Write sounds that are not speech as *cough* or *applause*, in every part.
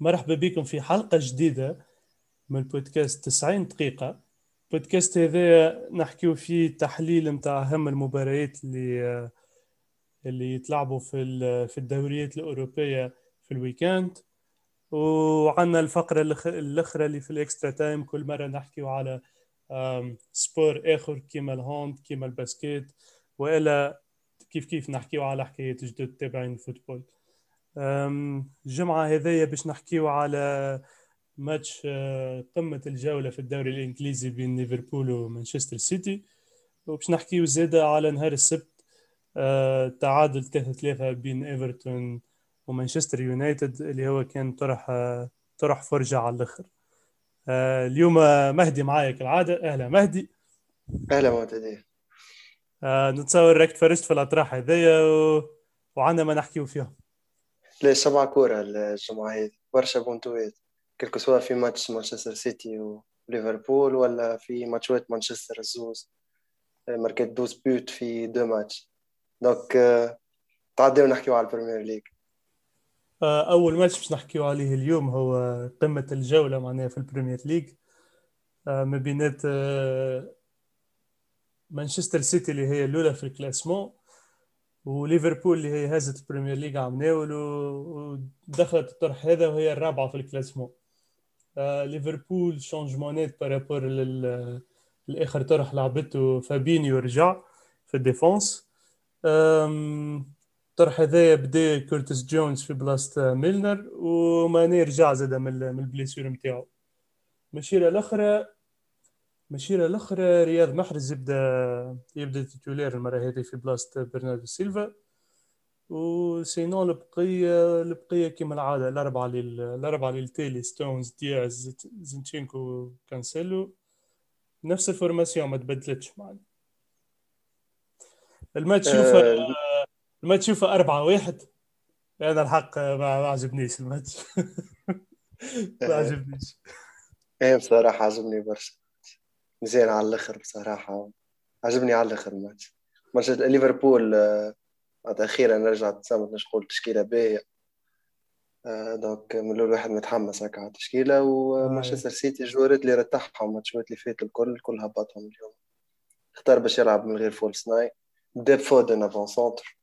مرحبا بكم في حلقة جديدة من بودكاست 90 دقيقة. بودكاست هذا نحكيو فيه تحليل متاع أهم المباريات اللي اللي يتلعبوا في في الدوريات الأوروبية في ال weekend. وعندنا الفقرة الأخرى اللي في ال extra time كل مرة نحكيو على sport آخر كيما ال hand كيما ال basket وإلا كيف كيف نحكيو على حكاية جدد تابعين ال football. الجمعة هذيا باش نحكيو على ماتش آه، قمة الجولة في الدوري الإنجليزي بين ليفربول ومانشستر سيتي. وباش نحكيو زادة على نهار السبت آه، تعادل 3-3 بين إيفرتون ومانشستر يونايتد اللي هو كان طرح آه، طرح فرجة على الآخر. اليوم مهدي معايا كالعادة. أهلا مهدي. أهلا معتدي نتصور راك تفرجت في الأطراح هذيا و... وعندنا ما نحكيو فيهم لا سبعة كورة الجمعة هذه. برشا بونتوات quel que soit في ماتش مانشستر سيتي وليفربول ولا في ماتشات مانشستر الزوز. ماركت douze buts في deux matchs. Donc تعديو نحكيو على البريمير ليج أول ماتش باش نحكيو عليه اليوم هو قمة الجولة معناها في البريمير ليج ما بينات مانشستر سيتي اللي هي الأولى في ال classement وليفربول اللي هي هزت البريمير ليج عام ناول ودخلت الطرح هذا وهي الرابعة في ال classement آه ليفربول changement ات par rapport الآخر طرح لعبته فابينيو رجع في ال défense. الطرح هذايا بدا كورتس جونز في بلاصة ميلنر وماني رجع زاد من ال blessure نتاعو المشيره الأخرى المشيره الاخرى رياض محرز يبدا يبدأ titulaire المرة هذه في بلاصة برناردو سيلفا. و sinon البقية البقية كيما العادة الأربعة الأربعة للتالي ستونز دياز زينشينكو كانسيلو. نفس ال formation ما تبدلتش معنا الماتش شوفه أه الماتش شوفه أربعة واحد. أنا الحق ما عجبنيش الماتش. *laughs* ما عجبنيش. إيه بصراحة عجبني برشا مزيان على الآخر بصراحة. عجبني على الآخر ال match. match ليفربول أخيرا رجعت زعما نقول تشكيلة باهيه آه، donc من الأول واحد متحمس هكا على التشكيلة ومانشستر سيتي الجوارات اللي رتاحهم الماتشات اللي فاتوا الكل كل هبطهم اليوم. اختار باش يلعب من غير false nine بدا فودن avant-centre.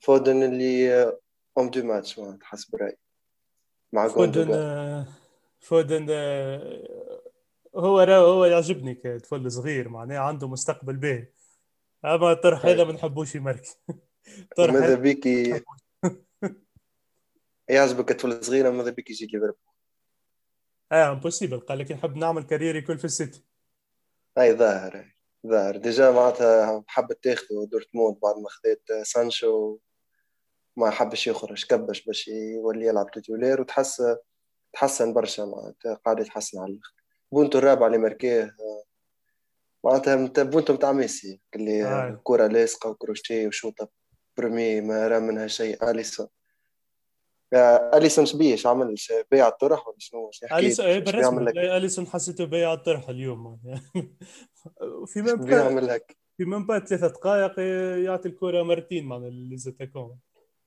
فودن اللي homme du match حسب رأيي. مع فودن فودن هو هو يعجبني كطفل صغير معناه عنده مستقبل باهي. أما الطرح هذا ما نحبوش يمركي *laughs* *laughs* ماذا بك؟ يعجبك طفل صغيرة ماذا بك يجي ليفربول؟ آه impossible قال لك نحب نعمل carrière يكون في السيتي. أي ظاهر ظاهر. déjà معناتها حبت تاخذه دورتموند بعد ما خذيت سانشو ما حبش يخرج كبش باش يولي يلعب titulaire وتحس تحسن برشا معناتها قاعد يتحسن على الآخر. بونتو الرابع اللي مركيه معناتها بونتو نتاع ميسي اللي آه. كرة لاصقة وكروشيه وشوطة برمي ما راه منها شيء. أليسون. أليسون شبيه عمل؟ بيع الطرح ولا شنو؟ أليسون بالرسمي أليسون حسيته بيع الطرح اليوم. *laughs* في هيك في من بعد ثلاثة دقائق يعطي الكرة مرتين مع ليزاتاكون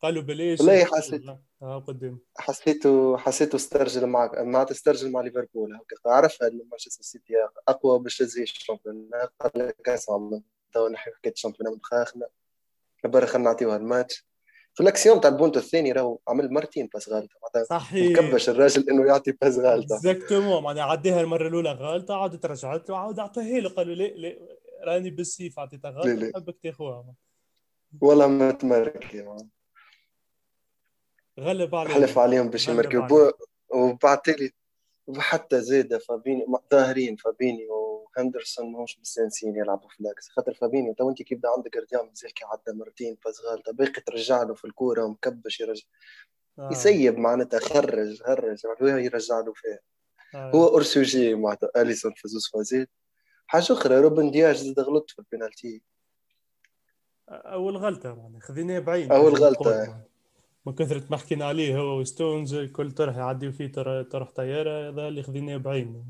قالوا بليش لا حسيت آه قدام حسيته حسيته استرجل مع معناتها استرجل مع ليفربول عرف أن مانشستر سيتي أقوى باش تزي الشامبيون قال لك اسمع تو نحكي حكايه الشامبيون متخاخنا برا خلينا نعطيوها الماتش في الأكسيون تاع البونتو الثاني راهو عمل مرتين بأس غالطة صحيح. كبش الراجل إنه يعطي passe غالطة. exactement معناها عديها المرة الأولى غالطة عادت رجعت له عاود اعطيها له قالوا لا لا راني بالسيف عطيتها غالطه نحبك تاخوها والله ما تمرك غلب عليهم. حلف عليهم باش يمركوا وبعد تالي وحتى زاد فابيني ظاهرين فابيني وهندرسون ماهوش مستانسين يلعبوا في l'axe خاطر فابيني تو انت كيف بدا عندك gardien مازال كي عدى مرتين passe غالطه باقي ترجع له في الكورة ومكبش يرجع. آه. يسيب معناتها خرج خرج يرجع له فيها. آه. هو hors sujet معناتها أليسون في زوز فازات حاجة أخرى روبن دياز زاد غلط في البنالتي. أول غلطة خذيناه بعين أول غلطة. من كثرة ما حكينا عليه هو وستونز كل طرح يعديو فيه طرح طيارة هذا اللي خذيناه بعين.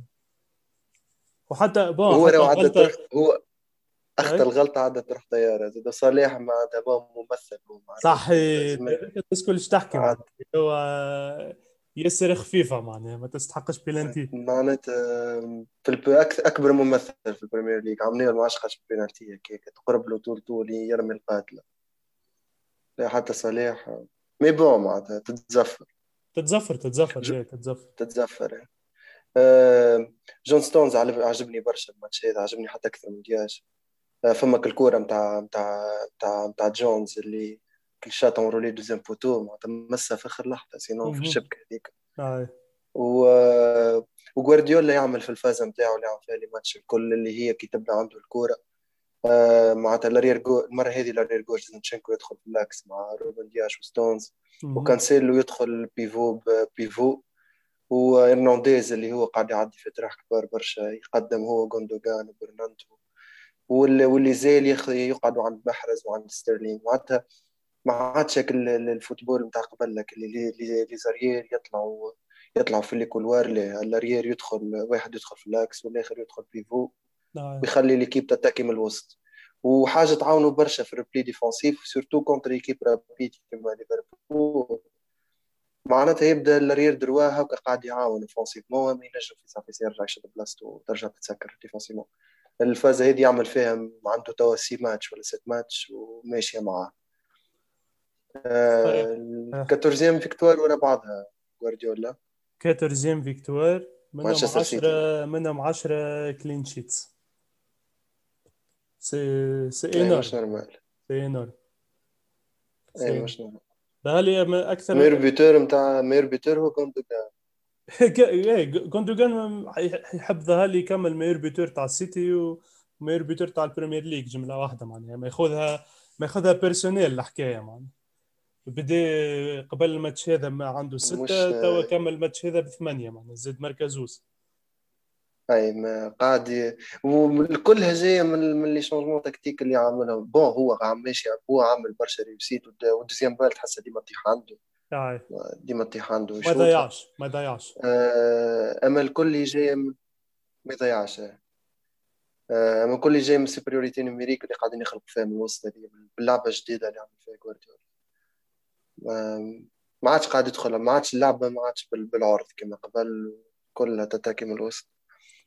وحتى bon هو حتى غلطة هو اخذ الغلطة عدى طرح طيارة. زاد صالح معناتها ممثل صحيح. الناس كلش تحكي هو ياسر خفيفة معناها ما تستحقش بلانتي معناتها في. أكبر ممثل في البريمير ليج. عمليه ما عشقش بلانتي هكاك تقرب له طول طول يرمي القاتلة. لا حتى صالح مي بون معناتها تتزفر تتزفر تتزفر ج... تتزفر تتزفر آه جون ستونز عجبني برشا الماتش هذا عجبني حتى أكثر من دياش. آه فمك الكوره نتاع نتاع نتاع نتاع جونز اللي كل شات اونرولي دوزيام بوتو معناتها مسها في آخر لحظة سينو في الشبكة هذيك. و وغوارديولا يعمل في الفازة نتاعو اللي عمل فيها لي ماتش الكل اللي هي كي تبدا عنده الكورة. آه معناتها لارير جو المرة هذه لارير جو زنشенكو يدخل في اللاكس مع روبن دياش وستونز وكانسيلو يدخل بيفو بيفو وإرنانديز اللي هو قاعد يعدي في تراح كبار برشا يقدم هو جوندوجان وبرناندو واللي زال يقعدوا عند محرز وعند ستيرلينج معناتها ما عادش ال football نتاع قبل لك اللي les arrières يطلعوا يطلعوا في ال couloir ال arrière يدخل واحد يدخل في ال axe والآخر يدخل pivot. ويخلي l'équipe تتاكي من الوسط. وحاجة تعاونوا برشا في ال repli défensif surtout contre équipe rapide كيما ليفربول. معناتها يبدأ ال arrière droit هكا قاعد يعاون offensivement ما ينجم في صافي يرجع يشد بلاصتو وترجع تتسكر défensivement الفازه هذه يعمل فيها عنده توا six matchs ولا sept matchs وماشية معاه. 14 victoires ورا بعضها جوارديولا. 14 victoires منهم 10 منهم 10 clean sheets c'est c'est énorme مش normal c'est énorme أي مش normal هذه أكثر meilleur buteur نتاع meilleur buteur هو كوندوغان *laughs* كوندوغان يحب ظهر لي يكمل meilleur buteur تاع السيتي و meilleur buteur تاع البريمير ليج جملة واحدة معناها. ما ياخذها ما ياخذها personnelle الحكاية معناها. بدا قبل الماتش هذا ما عنده ستة توا كمل الماتش هذا بثمانية معناها زاد مركى زوز. اي ما قاعد وكلها جاية من من les changements tactiques اللي عاملهم bon هو ماشي هو عامل برشا réussite وال deuxième balle تحسها ديما تطيح عنده. ديما تطيح عنده. ما ضيعش ما ضيعش آه أما الكل اللي جاي ما يضيعش. آه أما الكل اللي جاي من ال supériorité numérique اللي قاعدين يخلقوا فيها من الوسط هذه باللعبه الجديده اللي عمل فيها جوارديولا ما عادش قاعد يدخل ما عادش اللعبة ما عادش بالعرض كما قبل كلها تتاكي من الوسط.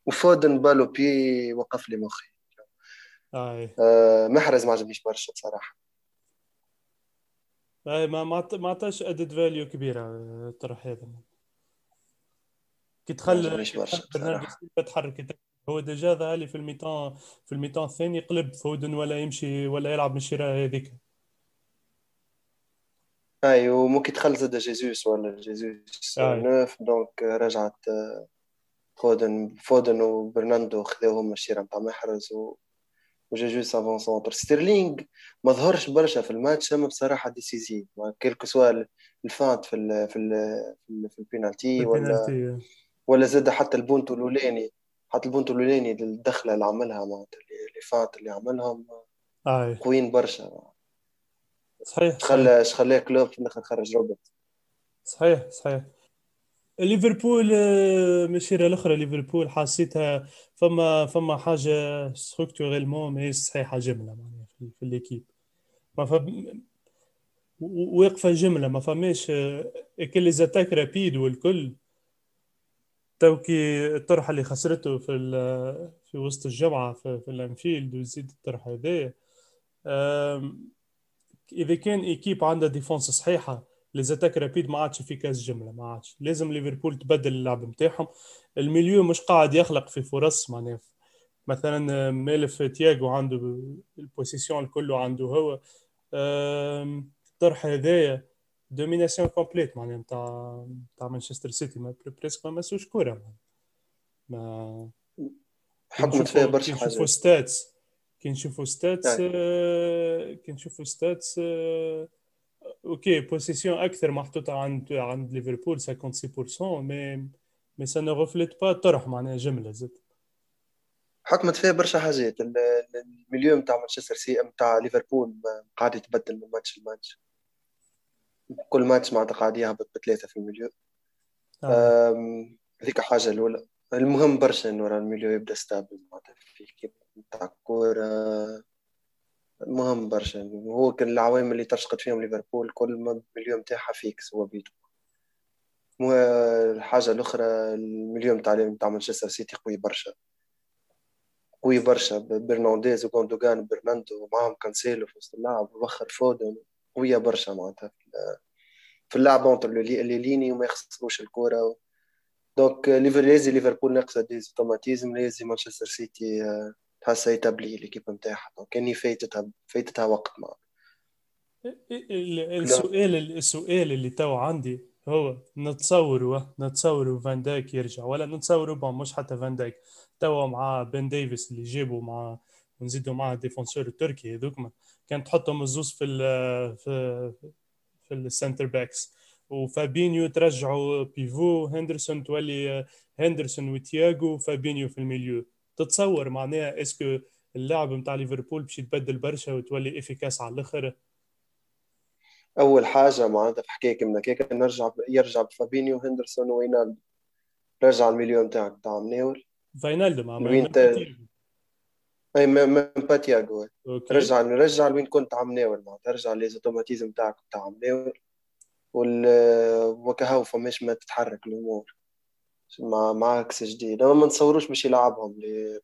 وفودن ballon au pied وقف لي مخي. آه. آه محرز ما عجبنيش برشا بصراحة. آه ما ما عطاش added value كبيرة الطرح هذا كي تخلي تحرك هو déjà ظهر لي في ال mi-temps في ال mi-temps الثاني قلب فودن ولا يمشي ولا يلعب من الشيرة هذيك. اي وممكن تخلص زاد جيزوس ولا جيزوس neuf donc رجعت فودن فودن وبرناندو خذوهم الشيره نتاع محرز و وجيجوس avant-centre ستيرلينغ ما ظهرش برشا في الماتش أما بصراحة décisif. quel que soit la feinte في ال في ال في البينالتي ولا ولا زاد حتى البونتو الأولاني. حتى البونتو الأولاني الدخلة اللي عملها معناتها اللي فات اللي عملهم. قويين برشا. صحيح خلى خلاه كلوب في الآخر خرج روبرت صحيح صحيح. ليفربول آه، مسيرة الأخرى ليفربول حسيتها فما فما حاجة ستركتوريلمون ماهيش صحيحة جملة معناها في, في ليكيب ما فم واقفة جملة ما فماش كل زاتاك رابيد والكل توكي الطرح اللي خسرته في في وسط الجمعة في, في الأنفيلد ويزيد الطرح هذايا إذا كان إيكيب عندها ديفونس صحيحة ليزاتاك رابيد ما عادش في كاس جملة ما عادش. لازم ليفربول تبدل اللعب نتاعهم ال milieu مش قاعد يخلق في فرص معناها. مثلا malgré تياغو عنده ال possession كله عنده هو. الطرح هذايا domination complète معناها نتاع نتاع مانشستر سيتي ما presque ما مسوش كوره ما حكمت فيها برشا حاجات. stats كي نشوفوا stats آه، كي نشوفوا stats آه، okay possession أكثر محطوطه عند عند ليفربول 56% mais مي سا نو ريفليت با طرح معناها جمله زد حكمت فيها برشا حاجات. المليون نتاع مانشستر سي نتاع ليفربول قاعد يتبدل من ماتش لماتش. كل ماتش معناتها قاعد يهبط بثلاثة في المليون. آه. هذيك حاجة الأولى. المهم برشا إنه المليون يبدأ ستابل معناتها في كيف نتاع الكورة مهم برشا. هو كان العوامل اللي ترشقت فيهم ليفربول كل ما المليون تاعها فيكس هو بيتو. الحاجة الأخرى المليون تاع نتاع مانشستر سيتي قوي برشا. قوي برشا. برنانديز وغوندوغان برناندو ومعاهم كانسيلو في وسط اللعب وبخر فودن. قوية برشا معناتها في اللعب اونتر اللي ليني وما يخسروش الكرة. دونك لازم ليفربول ناقصة ديز اوتوماتيزم لازم مانشستر سيتي تحسها يتبلي ليكيب نتاعها دونك كأني فايتتها فايتتها وقت معنا السؤال السؤال اللي تو عندي هو نتصوروا نتصوروا فان دايك يرجع ولا نتصوروا bon مش حتى فان دايك توا مع بن ديفيس اللي جابوا مع ونزيدوا مع ال défenseur التركي هذوك كان تحطهم الزوز في ال في في ال centre backs وفابينيو ترجعوا pivot هندرسون تولي هندرسون وتياغو فابينيو في ال milieu. تتصور معناها est-ce que اللاعب نتاع ليفربول باش يتبدل برشا وتولي إفيكاس على الآخر؟ أول حاجة معناتها في حكاية كيما هكاك نرجع يرجع بفابينيو هندرسون وينالدو. رجع المليون تاعك تاع مناول فاينالدو مع وين. أي من باتياغو. رجع نرجع لوين كنت عم ناول معناتها. رجع ليزوتوماتيزم تاعك تاع مناول وال وكهو فماش ما تتحرك الأمور. مع مع axe جديد. أما ما نتصوروش باش يلعبهم لي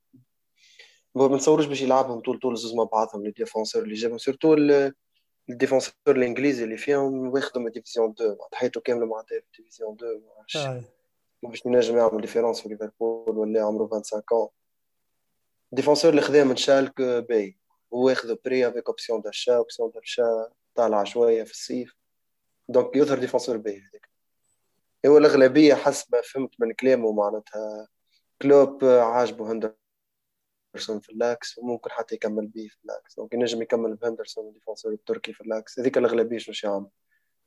ما نتصوروش باش يلعبهم طول طول زوز مع بعضهم les défenseurs اللي جابهم surtout ال défenseur الإنجليزي اللي فيهم واخدهم division 2 حياته كاملة في division 2 باش ينجم يعمل différence في ليفربول ولا عمره 25 عام ال défenseur اللي خذاه من شالك باي هو ياخذ prêt avec option d'achat option d'achat طالعة شوية في الصيف. donc يظهر défenseur باهي هذاك. هو الأغلبية حسب ما فهمت من كلامه معناتها كلوب عاجبه هندرسون في l'axe وممكن حتى يكمل بيه في l'axe donc ينجم يكمل بهندرسون ال défenseur التركي في l'axe هذيك الأغلبية شو يعمل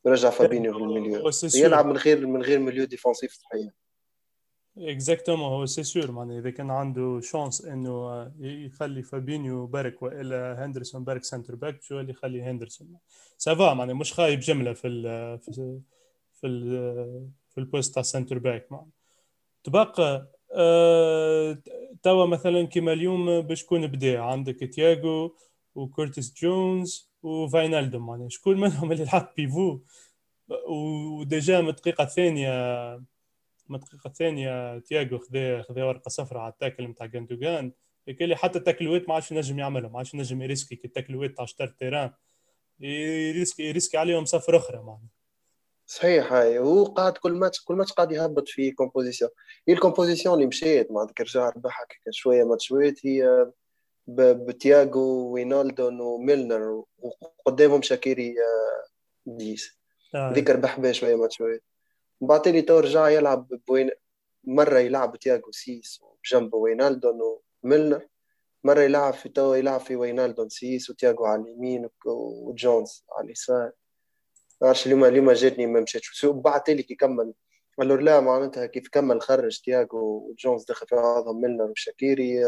يرجع فابينيو في ال milieu يلعب من غير من غير milieu défensif صحيح. exactement هو c'est sûr معناها إذا كان عنده chance إنه يخلي فابينيو برك وإلا هندرسون برك centre back شو اللي يخلي هندرسون؟ ça va معناها مش خايب جملة في ال في ال في, ال في ال poste تاع centre back تبقى أه توا مثلا كيما اليوم باش تكون بدا عندك تياغو وكورتيس جونز وفاينالدوم معناها شكون منهم اللي لعب pivot؟ و déjà من الدقيقه الثانية من الدقيقه الثانية تياغو خذا خذا ورقة صفراء على ال tacle نتاع جندوغان اللي حتى التاكلوات ما عادش ينجم يعملهم. ما عادش ينجم يريسكي التاكلوات تاع شطر ال terrain. يريسكي يريسكي عليهم صفر أخرى معناها صحيح هاي. هو قاعد كل ماتش كل ماتش قاعد يهبط في composition هي ال composition اللي مشيت معناتها رجع ربحها شوية ماتشوات هي بتياغو وينالدون وميلنر وقدامهم شاكيري آه، ديس. ذيك ربح بها شوية ماتشوات بعد تالي تو رجع يلعب بوين مرة يلعب تياغو six وجنبه وينالدون وميلنر مرة يلعب في تو يلعب في وينالدون سيس وتياغو على اليمين وجونز على اليسار. ما عرفش اليوم اليوم جاتني ما مشيتش بعد تالي كي كمل. قالوا لا معناتها كيف كمل خرج تياغو وجونز دخل في بعضهم ميلنر وشاكيري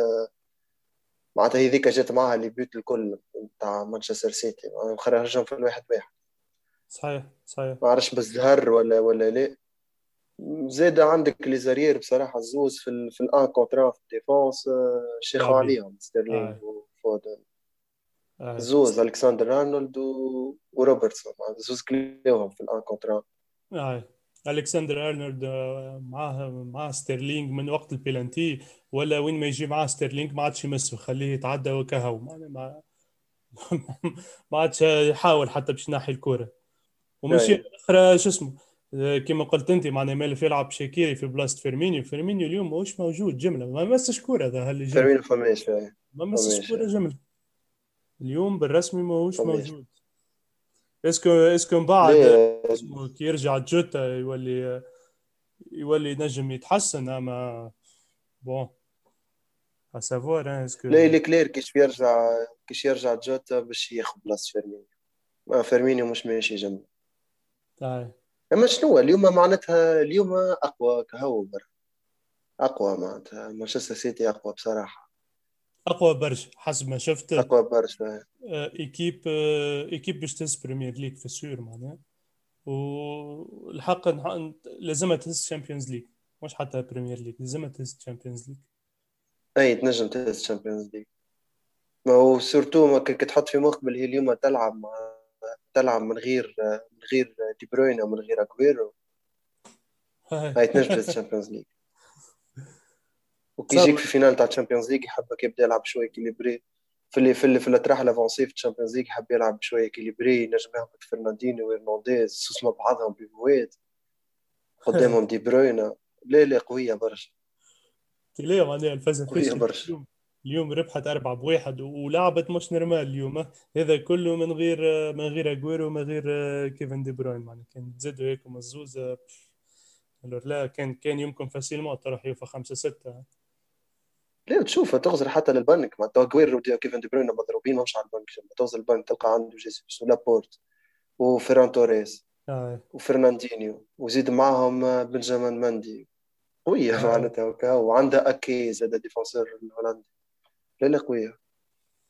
معناتها هذيك جات معها لي بيوت الكل تاع مانشستر سيتي. خرجهم في الواحد واحد. صحيح صحيح. ما عرفش بالزهر ولا ولا لا. زاد عندك لي زارير بصراحة الزوز في ال في الان كونترا في الديفونس آه، شيخوا عليهم ستيرلينغ وفودن. زوز ألكسندر أرنولد وروبرتسون. زوز كليوهم في ال un contre un. آه. ألكسندر أرنولد آه، معاه معاه ستيرلينغ من وقت البيلانتي ولا وين ما يجي معاه ستيرلينغ ما عادش يمسه خليه يتعدى وكهو. ما ما *laughs* عادش يحاول حتى باش ينحي الكوره ومشي الاخرى شو اسمه كما قلت أنت معناها مالف يلعب شاكيري في بلاصة فيرمينيو. فيرمينيو اليوم ماهوش موجود جملة. ما مسش كوره هذا اللي فيرمينيو فماش ما مسش كوره جملة. اليوم بالرسمي ماهوش موجود. est-ce que est-ce que من بعد كي يرجع جوتا يولي يولي نجم يتحسن أما bon à savoir est-ce que لا لي clair كيش يرجع كيش يرجع جوتا باش ياخذ بلاصه فيرمينيو. ما فيرمينيو مش ماشي جنبه طيب. أما شنو اليوم معناتها اليوم أقوى كهو برا. أقوى معناتها. مانشستر سيتي أقوى بصراحة. أقوى برشا حسب ما شفت. أقوى برشا équipe équipe باش تهز Premier League في ال sûr معناها. والحق لازمها تهز Champions League مش حتى بريمير ليج لازمها تهز تشامبيونز ليج أي تنجم تهز Champions League ما هو surtout ما كنت تحط في مخك باللي اليوم تلعب مع تلعب من غير من غير دي بروين أو من غير اكويرو هاي. تنجبد الشامبيونز ليج وكي يجيك في فينال تاع الشامبيونز ليج يحبك يبدا يلعب شوية كيليبري في اللي في اللي في الاطراح لافونسي في الشامبيونز ليج يحب يلعب شوية كيليبري ينجم يهبط فرناندينو وهرنانديز سوس بعضهم بيفويت قدامهم *laughs* دي بروينا. لا لا قوية برشا. ليه معناها الفازة قوية برشا. اليوم ربحت أربعة بواحد ولعبت مش نورمال اليوم هذا كله من غير من غير أجويرو ومن غير كيفن دي بروين معناها. كان تزيدوا هيك مزوزة لا كان كان يمكن facilement تروح يوفا خمسة ستة لا تشوف تغزر حتى للبنك. ما تو اجويرو كيفن دي بروين مضروبين مش على البنك. توصل البنك تلقى عنده جيسوس ولابورت وفيران توريس آه. وفرناندينيو وزيد معاهم بنجامين مندي. قوية آه. معناتها وعندها اكي زاد défenseur الهولندي. لا لا قوية.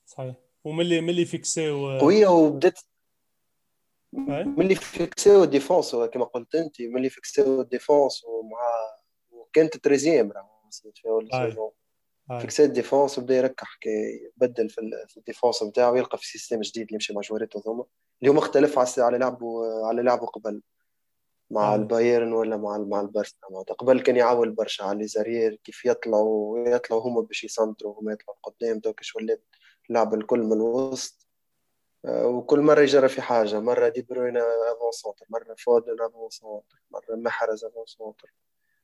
صحيح. وملي ملي فيكسيو قوية وبدات ملي فيكسيو ال défense كما قلت انت ملي فيكسيو ال défense ومع وكانت troisième في اول saison فيكسي ال défense وبدا يركح كي يبدل في ال défense نتاعو يلقى في système جديد يمشي مع جواريت هذوما اليوم مختلف على لعبه على لعبه قبل مع آه. البايرن ولا مع مع البرشا. قبل كان يعول برشا على les arrières كيف يطلعوا يطلعوا هما باش يسنتروا هما يطلعوا قدام دوكش ولات اللعب الكل من الوسط آه، وكل مرة يجرى في حاجة. مرة دي بروين avant-centre مرة فودن avant-centre مرة محرز avant-centre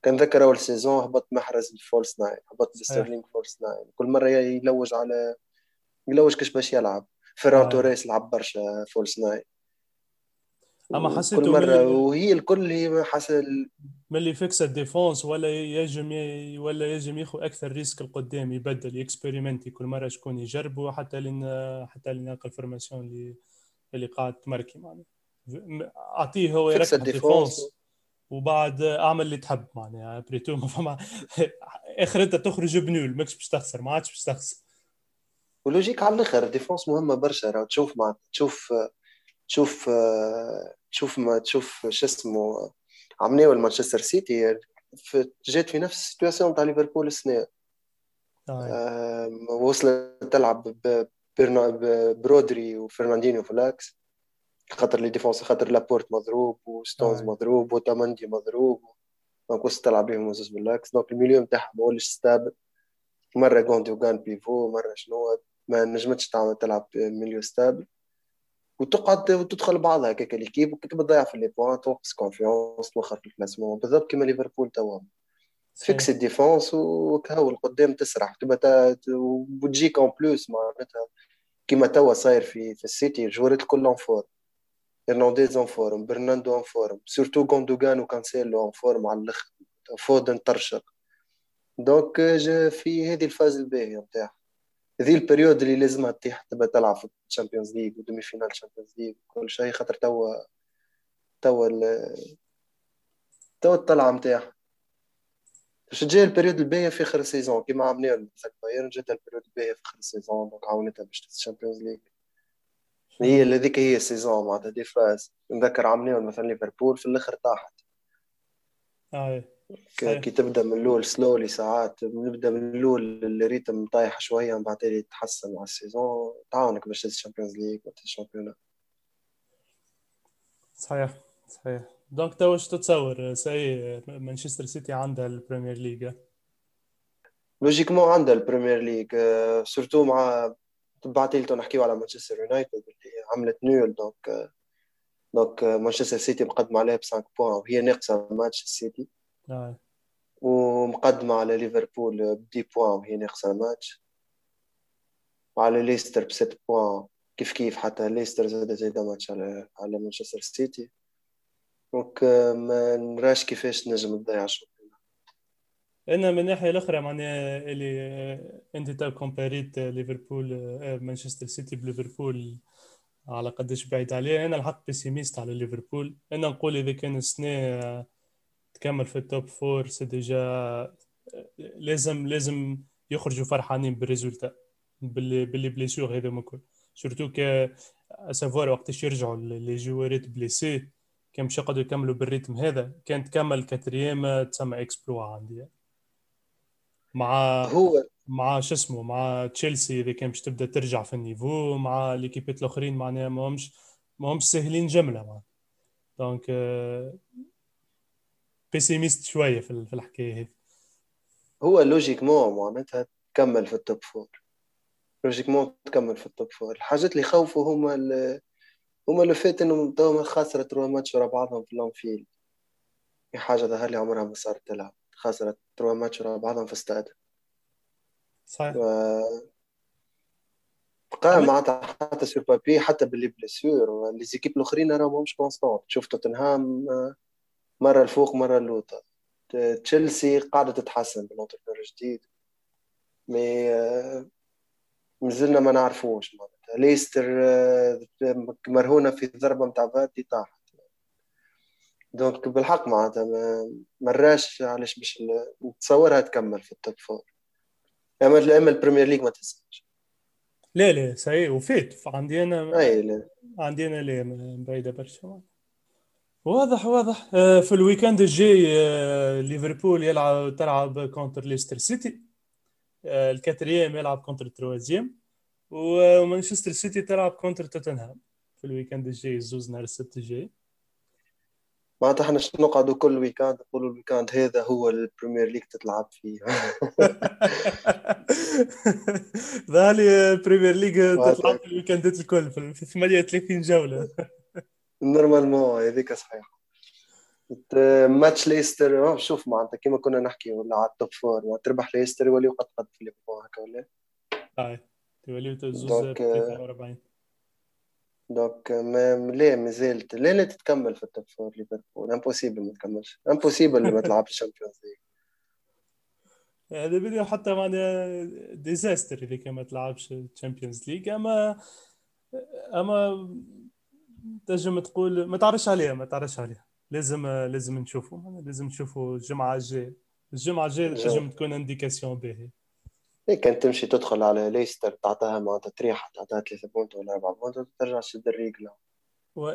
كان ذكر أول saison هبط محرز ال false nine هبط ستيرلينج false nine. كل مرة يلوج على يلوج كش باش يلعب. فيران توريس لعب برشا false nine. أما حسيته كل مره وهي الكل هي حسن ملي فيكس ال défense ولا يجم ي... ولا يجم ياخذ أكثر risque القدام يبدل expérimenter كل مرة شكون يجربه حتى لين حتى لين يلقى ال formation اللي اللي قاعد تمركي معناها. أعطيه هو يركز ال défense. وبعد اعمل اللي تحب معناها بريتو ما *laughs* فما اخر انت تخرج ب nul ماكش باش تخسر ما عادش باش تخسر. ولوجيك على الآخر ال défense مهمة برشا تشوف مع تشوف تشوف تشوف ما تشوف شو اسمه عملوا مانشستر سيتي جات في نفس ال situation تاع ليفربول السنة. آه. وصلت تلعب برودري وفرناندينيو في ال axe خاطر les défenses خاطر لابورت مضروب وستونز مضروب وأوتامندي مضروب donc وصلت تلعب بهم وزوز بال axe donc ال milieu نتاعهم ما ولش stable مرة غوندوغان pivot مرة شنو ما نجمتش تعمل تلعب milieu stable وتقعد وتدخل بعضها هكاك l'équipe وكنت بتضيع في les points تنقص confiance توخر في ال classement. بالضبط كيما ليفربول توا. فيكس ال défense وكهو القدام تسرح. تبقى وتجيك en plus معناتها. كيما توا صاير في في السيتي الجوارات الكل en forme هرنانديز en forme برناندو en forme surtout غوندوغان وكانسيلو en forme على الآخر فودن طرشق دونك في هذه la phase الباهيه نتاعها هذه ال période اللي لازمها تطيح تبى تلعب في ال Champions League و demi-finale ال Champions League كل شيء خاطر توا توا توا الطلعه نتاعها باش تجي ال période الباهيه في اخر ال saison كيما عملنا بايرن جات ال période الباهيه في اخر ال saison donc عاونتها باش تفوز ال Champions League هي هذيك هي ال saison معناتها des phases. نذكر عملنا مثلا ليفربول في الأخر طاحت. آه. كي تبدأ من الأول سلولي ساعات نبدأ من الأول ال rythme طايح شوية من بعد يتحسن مع ال saison. تعاونك باش تهز ال Champions League الشامبيونات صحيح صحيح. Donc تو واش تتصور؟ c'est مانشستر سيتي عندها ال Premier League logiquement عندها ال Premier League surtout مع بعد تو نحكيو على مانشستر يونايتد اللي عملت nul donc donc مانشستر سيتي مقدم عليها ب 5 points وهي ناقصة ماتش السيتي آه. ومقدمة على ليفربول ب dix points وهي ناقصة الماتش وعلى ليستر بست points كيف كيف حتى ليستر زاد زاد ماتش على على مانشستر سيتي. Donc ما نراش كيفاش نجم تضيع أنا من الناحية الأخرى معناها اللي أنت تو comparé ت ليفربول آه، مانشستر سيتي بليفربول على قداش بعيد عليه. أنا الحق pessimiste على ليفربول. أنا نقول إذا كان السنة تكمل في ال top four c'est déjà لازم لازم يخرجوا فرحانين بال résultat بال les بال les blessures هذا الكل surtout que savoir وقتاش يرجعوا les joueurs blessés كان مش يقعدوا يكملوا بال rythme هذا. كان تكمل quatrième تسمى exploit عندي. مع هو. مع شو اسمه مع تشيلسي إذا كان باش تبدأ ترجع في ال niveau مع les équipe ات الأخرين معناها ما همش ما همش ساهلين جملة معناها. donc pessimiste شوية في في الحكاية هذه. هو logiquement معناتها تكمل في ال top four logiquement تكمل في ال top four الحاجات اللي يخوفوا هما هما le fait إنهم توا خسرت trois matchs ورا بعضهم في l'Anfield في حاجة ظهر لي عمرها ما صارت تلعب. خسرت trois matchs ورا بعضهم في استاد صحيح. و... بقى معناتها حتى سور بابي حتى بال les blessures les équipes الأخرين راهم مش constantes تشوف توتنهام مرة الفوق مرة اللوطه تشيلسي قاعدة تتحسن بال l'entraîneur جديد mais مازلنا ما نعرفوش معناتها. ليستر مرهونة في الضربة نتاع فاتي طاحت. donc بالحق معناتها ما مراش علاش باش نتصورها تكمل في ال top four أما أما ال Premier League ما تهزمش لا لا c'est وفات عندي أنا أي لا. عندي أنا لا بعيده برشا واضح واضح. آه، في ال week-end الجاي آه، ليفربول يلعب تلعب contre ليستر سيتي. آه، ال quatrième يلعب contre ال troisième. ومانشستر سيتي تلعب contre توتنهام. في ال week-end الجاي زوز نهار السبت الجاي. معناتها إحنا نقعدوا كل week-end نقولوا ال week-end هذا هو ال Premier League تتلعب فيه. ظهرلي ال Premier League تتلعب في ال week-end ات الكل في 38 جولة. *laughs* normalement هذيك صحيح ماتش ليستر شوف معناتها كيما كنا نحكي ولا على ال top four ما تربح ليستر يولي قد قد في ليفربول هكا ولا؟ اي يوليوا زوز 43 *laughs* donc ما لا مازالت لا لا تتكمل في ال top four ليفربول impossible ما تكملش impossible ما تلعبش ال Champions League هذا فيديو حتى معناها désastre إذا كان ما تلعبش ال Champions League اما أما تنجم تقول ما تعرفش عليها ما تعرفش عليها. لازم لازم نشوفوا لازم نشوفوا الجمعة الجاية. الجمعة الجاية تنجم تكون indication باهي إيه كان تمشي تدخل على ليستر تعطيها معناتها تريحة تعطيها ثلاثة بونت ولا أربعة بونت وترجع تشد الريقلة و...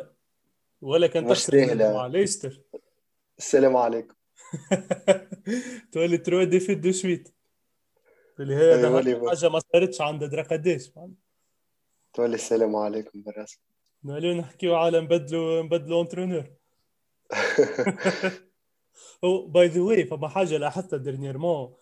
ولا كان تخسر مع ليستر. السلام عليكم. تولي trois défaites de suite هذا أيوة حاجة ما صارتش عند درا قداش تولي السلام عليكم بالرسم. نوليو نحكيو على نبدلو نبدلو entraîneur by the way فما حاجة لاحظتها dernièrement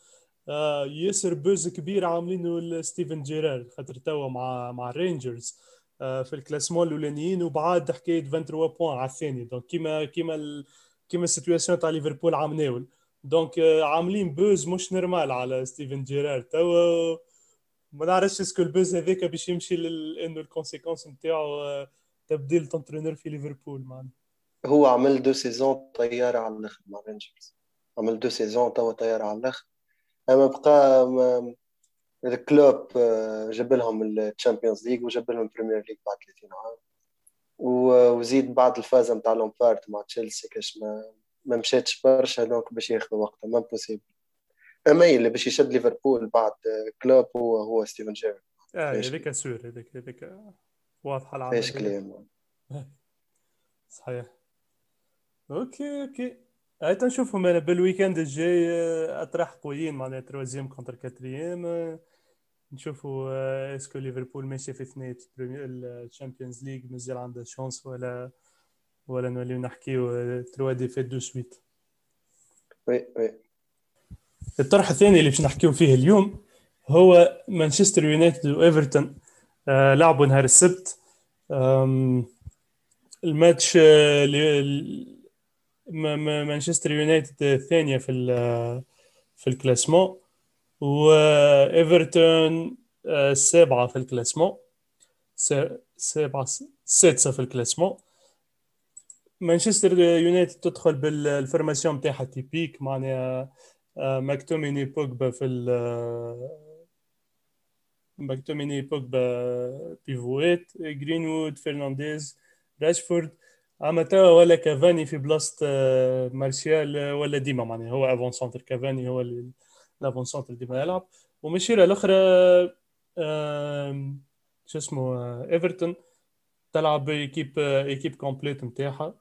آه ياسر buzz كبير عاملينه ستيفن جيرار خاطر توا مع مع الرينجرز آه في ال classement الأولانيين وبعد حكاية 23 points على الثاني. donc كيما كيما ال... كيما ال situation تاع ليفربول عمناول donc آه عاملين buzz مش normal على ستيفن جيرار توا ما نعرفش est-ce que ال buzz هذاك باش يمشي لأنه ال conséquence نتاعو آه تبديل entraîneur في ليفربول معنا هو عمل deux saisons طيارة على الأخر مع رينجرز عمل deux saisons توا طيارة على الأخر. أما بقى الكلوب آه، جاب لهم ال Champions League وجاب لهم ال Premier League بعد 30 عام. وزيد بعد الفازه نتاع لومبارد مع تشيلسي كاش ما ما مشاتش برشا دونك باش ياخذوا وقتها ما بوسيبل أما اللي باش يشد ليفربول بعد كلوب هو هو ستيفن جيرارد. آه هذيك سور هذيك هذيك واضحة العمل فيش كلام. *laughs* صحيح. أوكي أوكي. هاي تنشوفهم. أنا بالويكند الجاي آه، أطراح قويين معناها تروازيام كونتر كاتريام آه، نشوفوا آه، est-ce que ليفربول ماشي في ثنية ال Champions League مازال عنده chance ولا ولا نوليو نحكيو trop de vite de suite. oui oui. الطرح الثاني اللي باش نحكيو فيه اليوم هو مانشستر يونايتد وايفرتون لعبوا نهار السبت. الماتش مانشستر يونايتد الثانية في في ال classement وإيفرتون السابعة في ال classement سابعة السادسه في ال classement مانشستر يونايتد تدخل بال formation نتاعها typique معناها ماكتوميني بوجبا في ماكتوميني بوجبا pivot جرينوود فرنانديز راشفورد اما توا ولا كافاني في بلاصة آه، مارسيال آه، ولا ديما معناها. هو avant-centre كافاني هو ال avant-centre ديما يلعب. ومن شيرة الأخرى شو اسمه ايفرتون تلعب équipe équipe complète نتاعها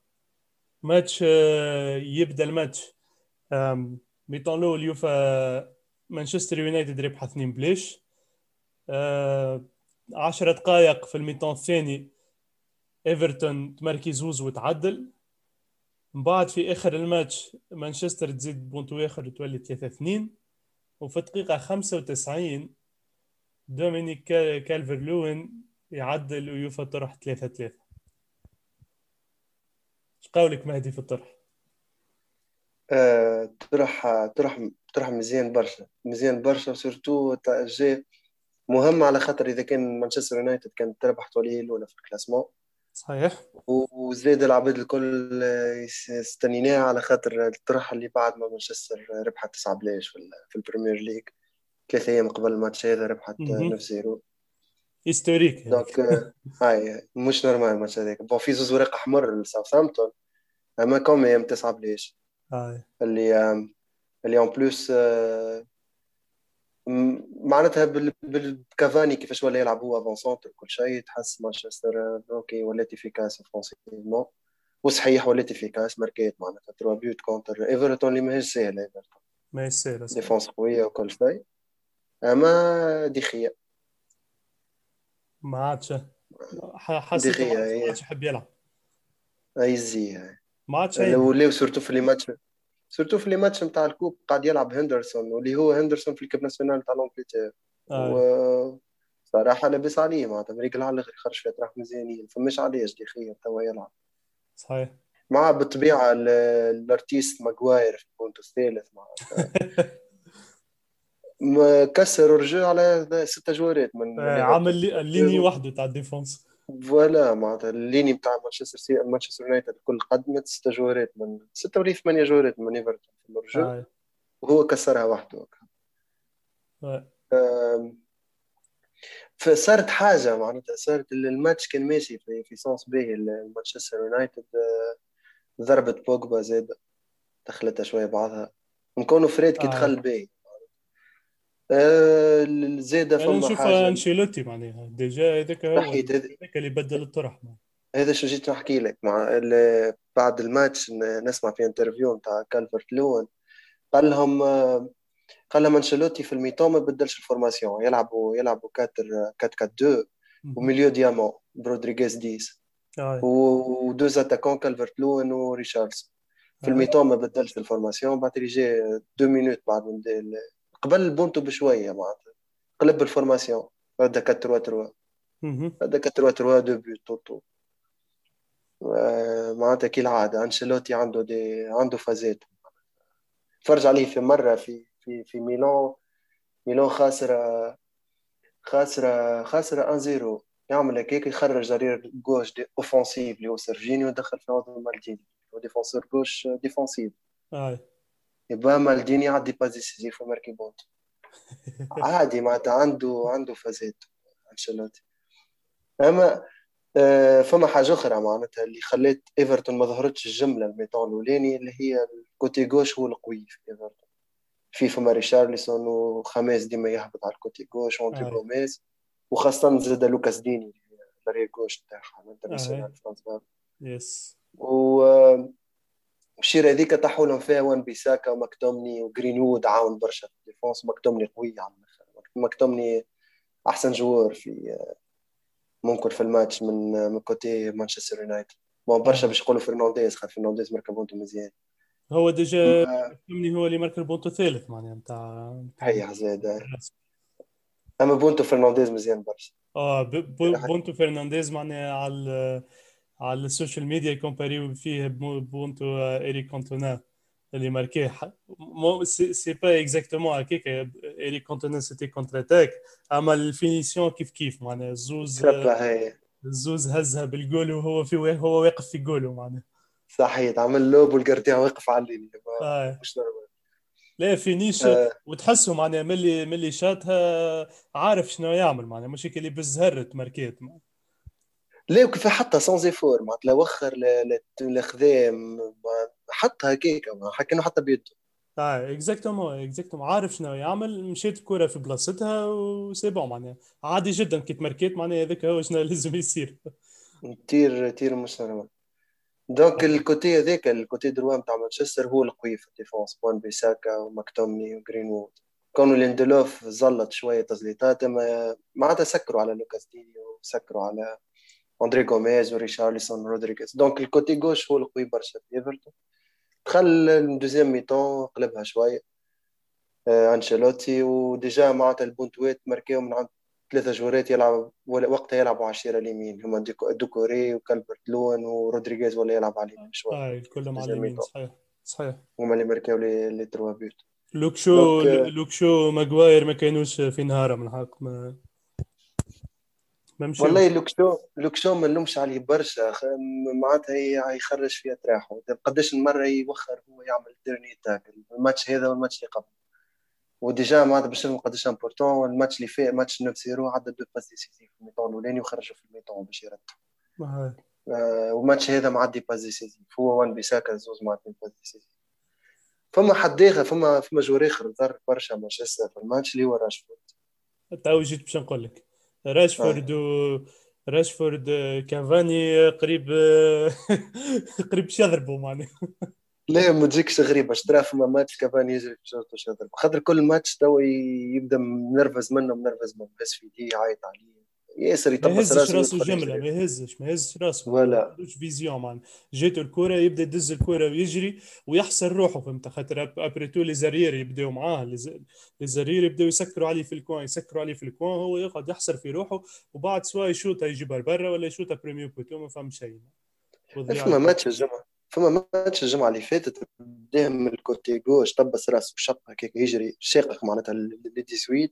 ماتش آه، يبدأ الماتش mi-temps الأولى وفا مانشستر يونايتد ربح 2 بلاش. 10 دقائق في ال mi-temps الثاني ايفرتون تمركي زوز وتعدل. من بعد في آخر الماتش مانشستر تزيد بونتو آخر تولي 3 2 وفي الدقيقة 95 دومينيك كالفر لوين يعدل ويوفا طرح 3 3 إيش قولك مهدي في الطرح؟ آه، طرح طرح طرح مزيان برشا مزيان برشا و surtout جاي مهم على خاطر إذا كان مانشستر يونايتد كانت تربح تولي الأولى في ال classement. صحيح. وزاد العباد الكل استنيناه على خاطر الطرح اللي بعد ما مانشستر ربحت تسعة بلاش في, ال Premier League ثلاثة أيام قبل الماتش هذا ربحت 9 0 historique. donc هاي مش normal الماتش هذاك. bon في زوز ورق أحمر لساوثامبتون أما quand même تسعة بلاش. اللي اللي en plus معناتها بالكافاني كيفاش ولا يلعب هو avant-centre كل شيء تحس مانشستر OK ولات efficace offensivement وصحيح ولات efficace ماركات معناتها trois buts contre إيفرتون اللي ماهيش سهلة إيفرتون. ما سهلة défense قوية وكل شيء. أما دي خيا ما عادش. حسيت ما عادش يحب يلعب. أي زي ما عادش ولاو surtout في les matchs surtout في les matchs نتاع ال coupe قاعد يلعب هندرسون واللي هو هندرسون في ال équipe nationale تاع l'Angleterre. و صراحة لاباس عليه معناتها مريقل على الآخر يخرج فيها تراح مزيانين فماش علاش دي خيا توا يلعب صحيح مع بالطبيعة ال artiste ماغواير في البونتو الثالث معناتها كسر رجع على ستة جوارات من عمل ال ligne وحده تاع ال défense voilà معناتها ال ligne نتاع مانشستر c'est مانشستر يونايتد الكل قدمت ست جوارات من ستة ولا ثمانية جوارات من إيفرتون في الرجوع آه. وهو كسرها وحده. آه. فصارت حاجة معناتها صارت الماتش كان ماشي في, في sens باهي مانشستر يونايتد. آه، ضربت بوجبا زاد دخلتها شوية بعضها. نكونوا فريد كي دخل باهي آه، زيد فما نشوف أنشيلوتي معناها. déjà هذاك هو هذاك اللي بدل الطرح هذا شو جيت نحكي لك مع بعد الماتش نسمع في انترفيو نتاع كالفرت لون قال لهم قال لهم أنشيلوتي في الميتون ما بدلش الفورماسيون يلعبوا يلعبوا 4 4 4 2 وميليو ديامون برودريغيز ديس ودوز اتاكون كالفرت لون وريشاردز في الميتون ما بدلش الفورماسيون بعد اللي جا دو مينوت بعد قبل بونتو بشوية معناتها. قلب الفورماسيون هذا 4 3 هذا 4 3 دو بيوت توتو. معناتها كي العادة. أنشيلوتي عنده دي عنده فازات. فرج عليه في مرة في في في ميلان. ميلان خاسره خاسره خاسرة 1 0 يعمل هكاك يخرج جرير جوش دي اوفونسيف اللي هو سيرجينيو دخل في عوض مالديني هو ديفونسور جوش ديفونسيف. اي يبقى مالديني عادي با ديسيزيف وماركي بونت *laughs* عادي معناتها عنده عنده فازات. انشيلوتي أما آه، فما حاجة أخرى معناتها اللي خلات إيفرتون ما ظهرتش الجملة ال mi-temps الأولاني اللي هي ال côté gauche هو القوي في إيفرتون. في فما ريشارلسون وخاميس ديما يهبط على ال côté gauche وأنتي غوميز وخاصة زاد لوكاس ديني ال latéral gauche تاعها ال international يس و الشيرة هذيك لهم فيها وان بيساكا ومكتومني وجرينوود عاون برشا في ال défense مكتومني قوي على الآخر. مكتومني أحسن joueur في ممكن في الماتش من من côté مانشستر يونايتد. ما برشا باش يقولوا فرنانديز خاطر فرنانديز مركب بونتو مزيان. هو déjà فهمني هو اللي مركب بونتو ثالث معناها نتاع هي زاد أما بونتو فرنانديز مزيان برشا. آه بونتو فرنانديز معناها على على ال social media يكومباريو فيه بونتو اريك كونتونا اللي marqué mais c'est pas exactement هكاك اريك كونتونا c'était contre-attaque أما ال finition كيف كيف؟ معناها الزوز الزوز هزها بالجول وهو في هو واقف في جوله معناها. صحيح عمل لوب وال gardien واقف على ال ligne. آه. مش normal. la finish آه. وتحسه معناها ملي ملي شاتها عارف شنو يعمل معناها مش اللي بالزهر ماركيت معناها. لا وكيف حتى sans effort معناتها وخر الخدام حتى هكاك حكينا حتى بيده. آه exactement exactement عارف شنو يعمل مشيت الكره في بلاصتها و c'est bon معناها. عادي جدا كي تمركيت معناها هذاك هو شنو لازم يصير. tir tir مش normal donc ال côté هذاك ال côté droit نتاع مانشستر هو القوي في ال défense ب وان بيساكا وماكتومني وجرين وود كونوا ليندلوف زلط شوية تزليطات أما معناتها سكروا على لوكاس ديني وسكروا على اندري غوميز وريشارلسون رودريغيز donc ال côté gauche هو القوي برشا في ايفرتون دخل ال deuxième mi-temps قلبها شوية آه، انشيلوتي و déjà معناتها البونتويت ماركيو من عند ثلاثة جورات يلعب وقتها يلعبوا على الشيرة اليمين هما دوكوري وكالبرت لون ورودريغيز ولا يلعب على اليمين شوية آه كلهم على اليمين صحيح صحيح هما اللي ماركاو les trois buts لوك شو لوك شو ماغواير ما كانوش في نهارهم الحق ما والله لوك شو لوك شو ما نلومش عليه برشا معناتها يخرج فيها تراحه. قداش المره يوخر هو يعمل dernier tacle الماتش هذا والماتش اللي قبل. و déjà معناتها باش نفهم قداش important الماتش اللي فات ماتش 9 0 عدى deux passes décisives في ال mi-temps الأولاني وخرجوا في ال mi-temps باش يرتب آه والماتش هذا معدي passe décisive هو وان بيساكا زوز معدي passe décisive فما حد آخر فما فما joueur آخر ضر برشا مانشستر في الماتش اللي هو راشفورد. تو جيت باش نقول لك. راشفورد و راشفورد كافاني قريب *laughs* قريب باش يضربوا معناها لا ما تجيكش غريبه شترا فما ماتش كافاني يجري في شرطة شاطر خاطر كل ماتش تو يبدأ منرفز منه منرفز منه. بس في دي يعيط عليه. ياسر يطبس راسه ما يهزش جملة ما يهزش ما يهزش راسه. ولا. مش فيزيون مان جاته الكرة يبدأ يدز الكرة ويجري ويحصر روحه فهمت؟ خاطر ابري تو لي زارير يبداو معاه. لي زارير يبداو يسكروا عليه في الكوان يسكروا عليه في الكوان هو يقعد يحصر في روحه وبعد سواء يشوطها يجيبها لبرا ولا يشوطها بريميو بوتو ما فهم شيء. فما ماتش الجمعة فما ماتش الجمعة اللي فاتت بدا من الكوتي جوش طبس راسه وشق هكاك يجري شاقق معناتها لدي سويد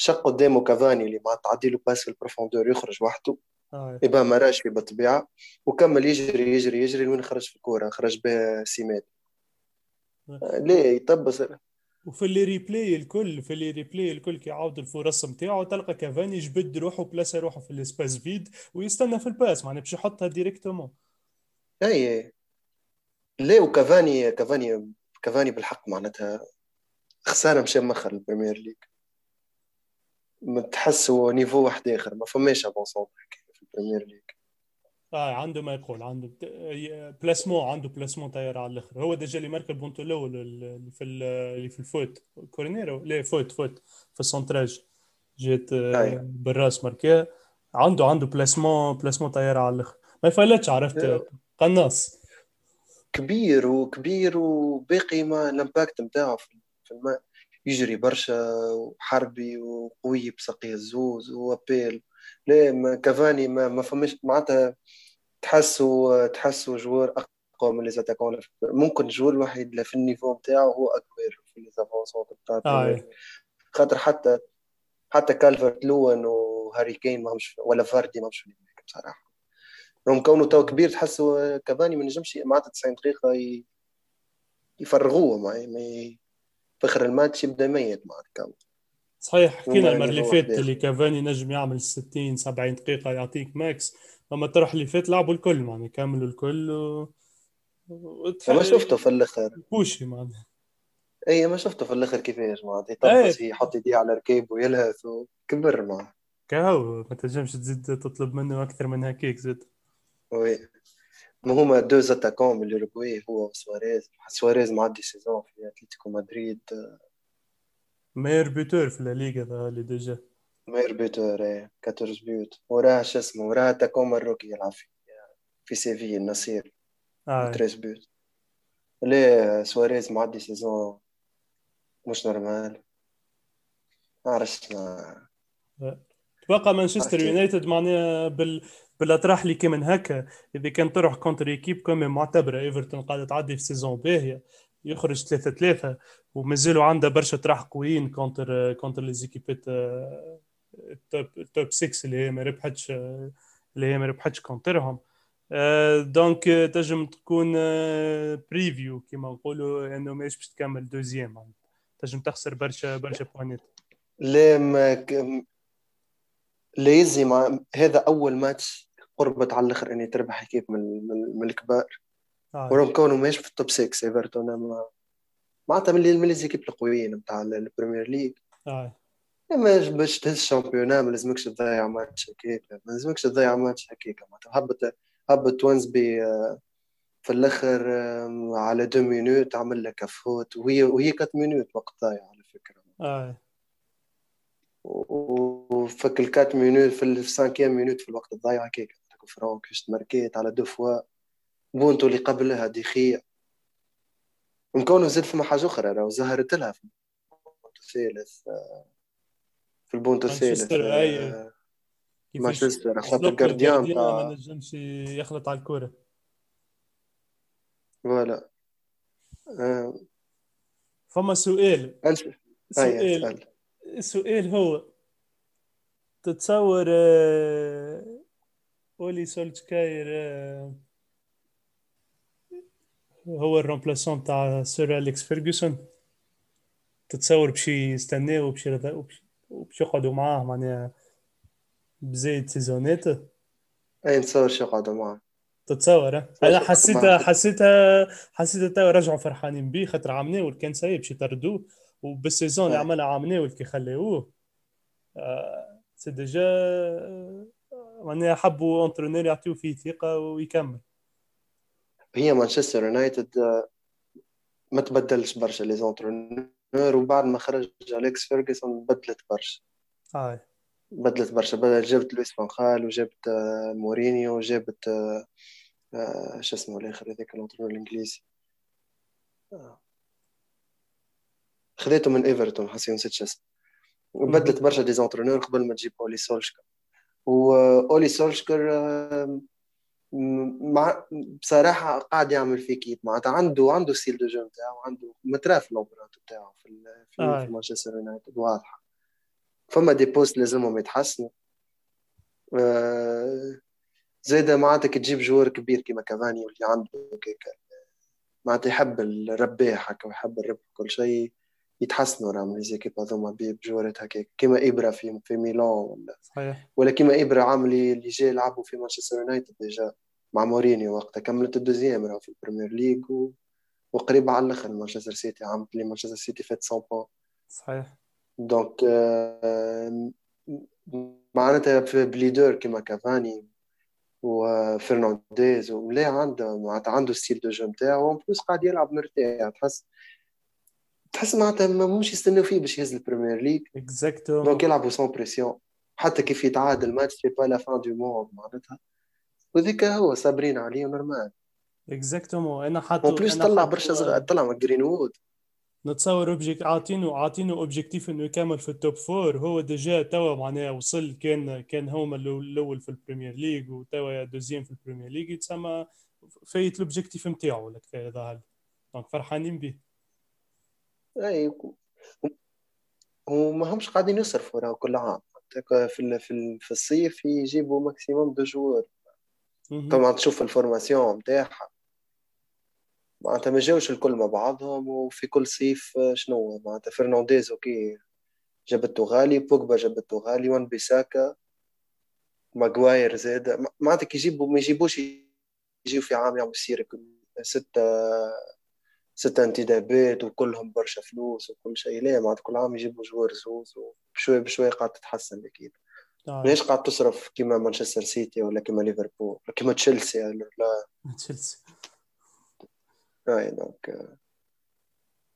شق قدامه كافاني اللي معناتها تعدي له باس في البروفوندور يخرج وحده. آه. يبقى ما راشي بالطبيعه وكمل يجري يجري يجري لوين خرج في الكورة؟ خرج بها سيمات آه. ليه يطبس؟ وفي اللي ريبلاي الكل في اللي ريبلاي الكل كي يعاود الفرص نتاعو تلقى كافاني يجبد روحه بلاصه روحه في الاسباس فيد ويستنى في ال passe معناها باش يحطها directement أي. ليه؟ وكافاني كافاني كافاني بالحق معناتها خسارة مشى مخر البريمير ليج تحسوا niveau واحد آخر ما فماش avant-centre في البريمير ليج آه عنده ما يقول عنده placement عنده placement طاير على الآخر. هو déjà اللي مارك البونتو الأول في اللي في ال faute. كورنيرو؟ لا faute faute. في ال centrage جات آه، بالراس ماركاه عنده عنده placement placement طاير على الآخر. ما يفلتش عرفت. قناص. كبير وكبير وباقي ما ال impact نتاعو في الماء. يجري برشا وحربي وقوي بسقي الزوز و habile. لا كافاني ما, ما فماش معناتها تحسوا تحسوا joueur أقوى من les attaquants. ممكن ال joueur الوحيد في ال niveau نتاعو هو اكبر في les avant-centres بتاعته آه. خاطر حتى حتى كالفرت لوان وهاري كين ماهمش ولا فاردي ماهمش في بصراحة. رغم كونه تو كبير تحسوا كافاني ما نجمش معناتها 90 دقيقة يفرغوه ما في اخر الماتش يبدأ ميت مع ال KO صحيح حكينا المره اللي فاتت اللي كافاني نجم يعمل 60 70 دقيقة يعطيك max. أما تروح اللي فات لعبوا الكل معناها كاملوا الكل و... وتح... ما شفته في الآخر. كوشي معناها. اي ما شفته في الآخر كيفاش معناتها يطبس يحط يديه على ركيب ويلهث وكبر معاه كهو ما تنجمش تزيد تطلب منه أكثر من هكاك زاد oui. ما هما deux attaquants من الأوروغواي هو وسواريز سواريز معدي saison في أتلتيكو مدريد. meilleur buteur في الليغا اللي déjà meilleur buteur إيه 14 buts وراه شو اسمه؟ وراه attaquant مروكي يلعب في في سيفيل النصيري. آه. 13 buts ليه سواريز معدي saison مش normal؟ ما عرفتش تبقى مانشستر يونايتد معناها بال بالاطراح اللي كي من هكا. إذا كان تروح contre équipe comme معتبره إيفرتون قاعدة تعدي في saison باهيه يخرج 3 3 ومازالوا عنده برشا طراح قويين contre contre لي زيكيبات ال top ال top 6 اللي هي ما ربحتش اللي هي ما ربحتش contre هم. donc تنجم تكون prévu كيما نقولوا إنه ماهيش باش تكمل deuxième. تنجم تخسر برشا برشا بوانيت لا ما لازم هذا أول ماتش قربت على الآخر إني تربح كيف من, من, من الكبار. آه. ورغم كونه ماشي في ال top 6 إيفرتون ما معناتها من من les équipes القويين نتاع البريمير ليج آه ما باش تهز ال championnat ما لازمكش تضيع ماتش هكاك ما لازمكش تضيع ماتش هكاك. معناتها هبط هبط وينزبي آه، في الآخر آه، على deux minutes عمل لك faute. وهي وهي quatre minutes وقت ضايع على فكرة. آه وفك ال quatre minutes في ال cinquième minute في الوقت الضايع هكاك. فرانك شفت ماركيت على deux fois. بونتو اللي قبلها ديخيا نكون زاد فما حاجة أخرى راهو زهرت لها في البونتو الثالث في البونتو الثالث مانشستر خاطر gardien ما نجمش يخلط على الكوره voilà. آه. فما سؤال. سؤال. السؤال هو تتصور آه، اولي سولتشكاير آه، هو ال remplaçant تاع سير أليكس فيرجسون. تتصور بشي يستناه وبشي وبشي يقعدوا معاه معناها بزايد سيزونات. أي نتصور شو يقعدوا معاه. تتصور أنا حسيتها حسيتها حسيتها تو رجعوا فرحانين بيه خاطر عمناول كان سايب شي طردوه. وبال saison اللي عملها عمناول كي خليوه. آه c'est déjà معناها حبوا entraîneur يعطيو فيه ثقة ويكمل. هي مانشستر يونايتد آه، ما تبدلش برشا les entraîneurs وبعد ما خرج أليكس فيرجسون بدلت برشا. آه. بدلت برشا بدلت جبت لويس فان خال وجبت آه، مورينيو وجبت آه، شو اسمه الآخر هذاك ال entraîneur الإنجليزي. خذيته من إيفرتون حسي نسيت شو اسمه. وبدلت برشا des entraîneurs قبل ما تجيب أولي سولشكر وأولي سولشكر مع بصراحة قاعد يعمل في كيت معناتها عنده عنده style de jeu نتاعو عنده متراف l'empreinte نتاعو في في, آه. في مانشستر يونايتد واضحة. فما des postes لازمهم يتحسنوا. آه زاده معناتها كي تجيب joueur كبير كيما كافاني واللي عنده معناتها يحب الرباح هكا ويحب الربح كل شيء. يتحسنوا راهم les équipes هذوما بجوارات هكاك كيما ابرا في في ميلان ولا. صحيح. ولا كيما ابرا عامل اللي جاي يلعبوا في مانشستر يونايتد déjà مع مورينيو وقتها كملت ال deuxième راهو في البريمير ليغ و... وقريبة على الأخر مانشستر سيتي عملت لي مانشستر سيتي فات 100 points. صحيح. donc آه معناتها في ب leader كيما كافاني وفرنانديز ولا عنده معناتها عنده style de jeu نتاعو plus قاعد يلعب مرتاح تحس تحس معناتها ما مش يستناو فيه باش يهز البريمير ليغ. exactement donc يلعبوا sans pression حتى كيف يتعادل ماتش c'est pas la fin du monde معناتها. وذيك هو صابرين عليه normal exactement أنا حاطط plus طلع برشا صغار طلع من جرين وود نتصور objec عاطينه عاطينه objectif إنه يكمل في ال top four هو déjà توا معناها وصل كان كان هما الأول في البريمير ليج وتوا deuxième في البريمير ليج يتسمى فايت ال objectif نتاعو لك هذا donc فرحانين به. اي وما همش قاعدين يصرفوا راه كل عام. في في في الصيف يجيبوا maximum de joueurs. طبعا تشوف ال formation نتاعها معناتها ما جاوش الكل مع بعضهم وفي كل صيف شنو معناتها فرنانديز OK جابته غالي بوجبا جابته غالي وان بيساكا ماغواير زاد. معناتها كي يجيبوا ما يجيبوش يجيو في عام يعملوا سيرك ستة ستة انتدابات وكلهم برشا فلوس وكل شيء. لا معناتها كل عام يجيبوا joueur زوز وبشوي بشوي قاعد تتحسن أكيد. ليش قاعد تصرف كيما مانشستر سيتي ولا كيما ليفربول ولا كيما تشيلسي. لا. تشيلسي. اي donc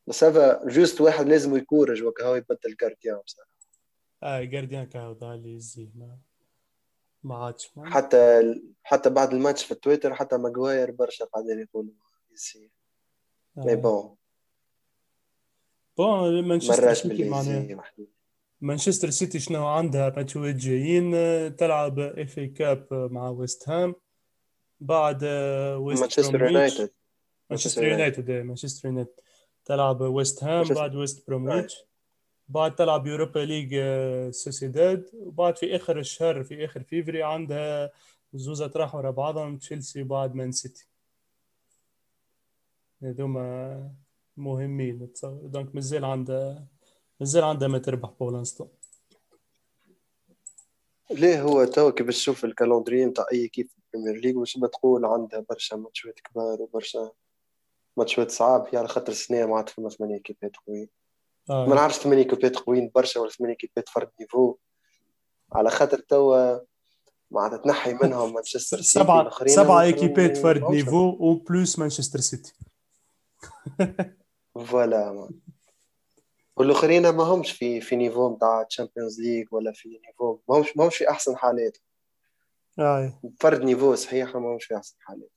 بس هذا juste واحد لازم يكورج وكهو يبدل gardien بصراحة. آه gardien كهو ضالي يزي ما ما عادش حتى حتى بعد الماتش في تويتر حتى ماجواير برشا قاعدين يقولوا يزي mais bon. bon مانشستر سيتي معناها. مانشستر سيتي شنو عندها؟ ماتشات جايين تلعب إف اي كاب مع ويست هام. بعد ويست مانشستر يونايتد. مانشستر يونايتد مانشستر يونايتد. تلعب ويست هام بعد ويست بروميتش. بعد تلعب يوروبا ليج سوسيداد. وبعد في آخر الشهر في آخر فيفري عندها زوزة راح ورا بعضهم تشيلسي وبعد مان سيتي. هذوما مهمين. donc مازال عندها مازال عندها ما تربح pour l'instant ليه هو تو كي باش تشوف ال calendrier نتاع أي كيف في البريمير ليج واش بتقول عندها برشا ماتشات كبار وبرشا ماتشات صعاب هي على خاطر السنة معناتها فما ثمانية كيبات قويين. آه. ما نعرفش ثمانية كيبات قويين برشا ولا ثمانية كيبات فرد niveau. على خاطر توا معناتها تنحي منهم *laughs* مانشستر سيتي سبعة سبعة ايكيبات فرد niveau و plus مانشستر سيتي. *laughs* voilà والآخرين ما همش في في niveau نتاع تشامبيونز ليغ ولا في niveau. ما همش ما همش في أحسن حالات. أي. فرد niveau صحيح ما مش في أحسن حالات.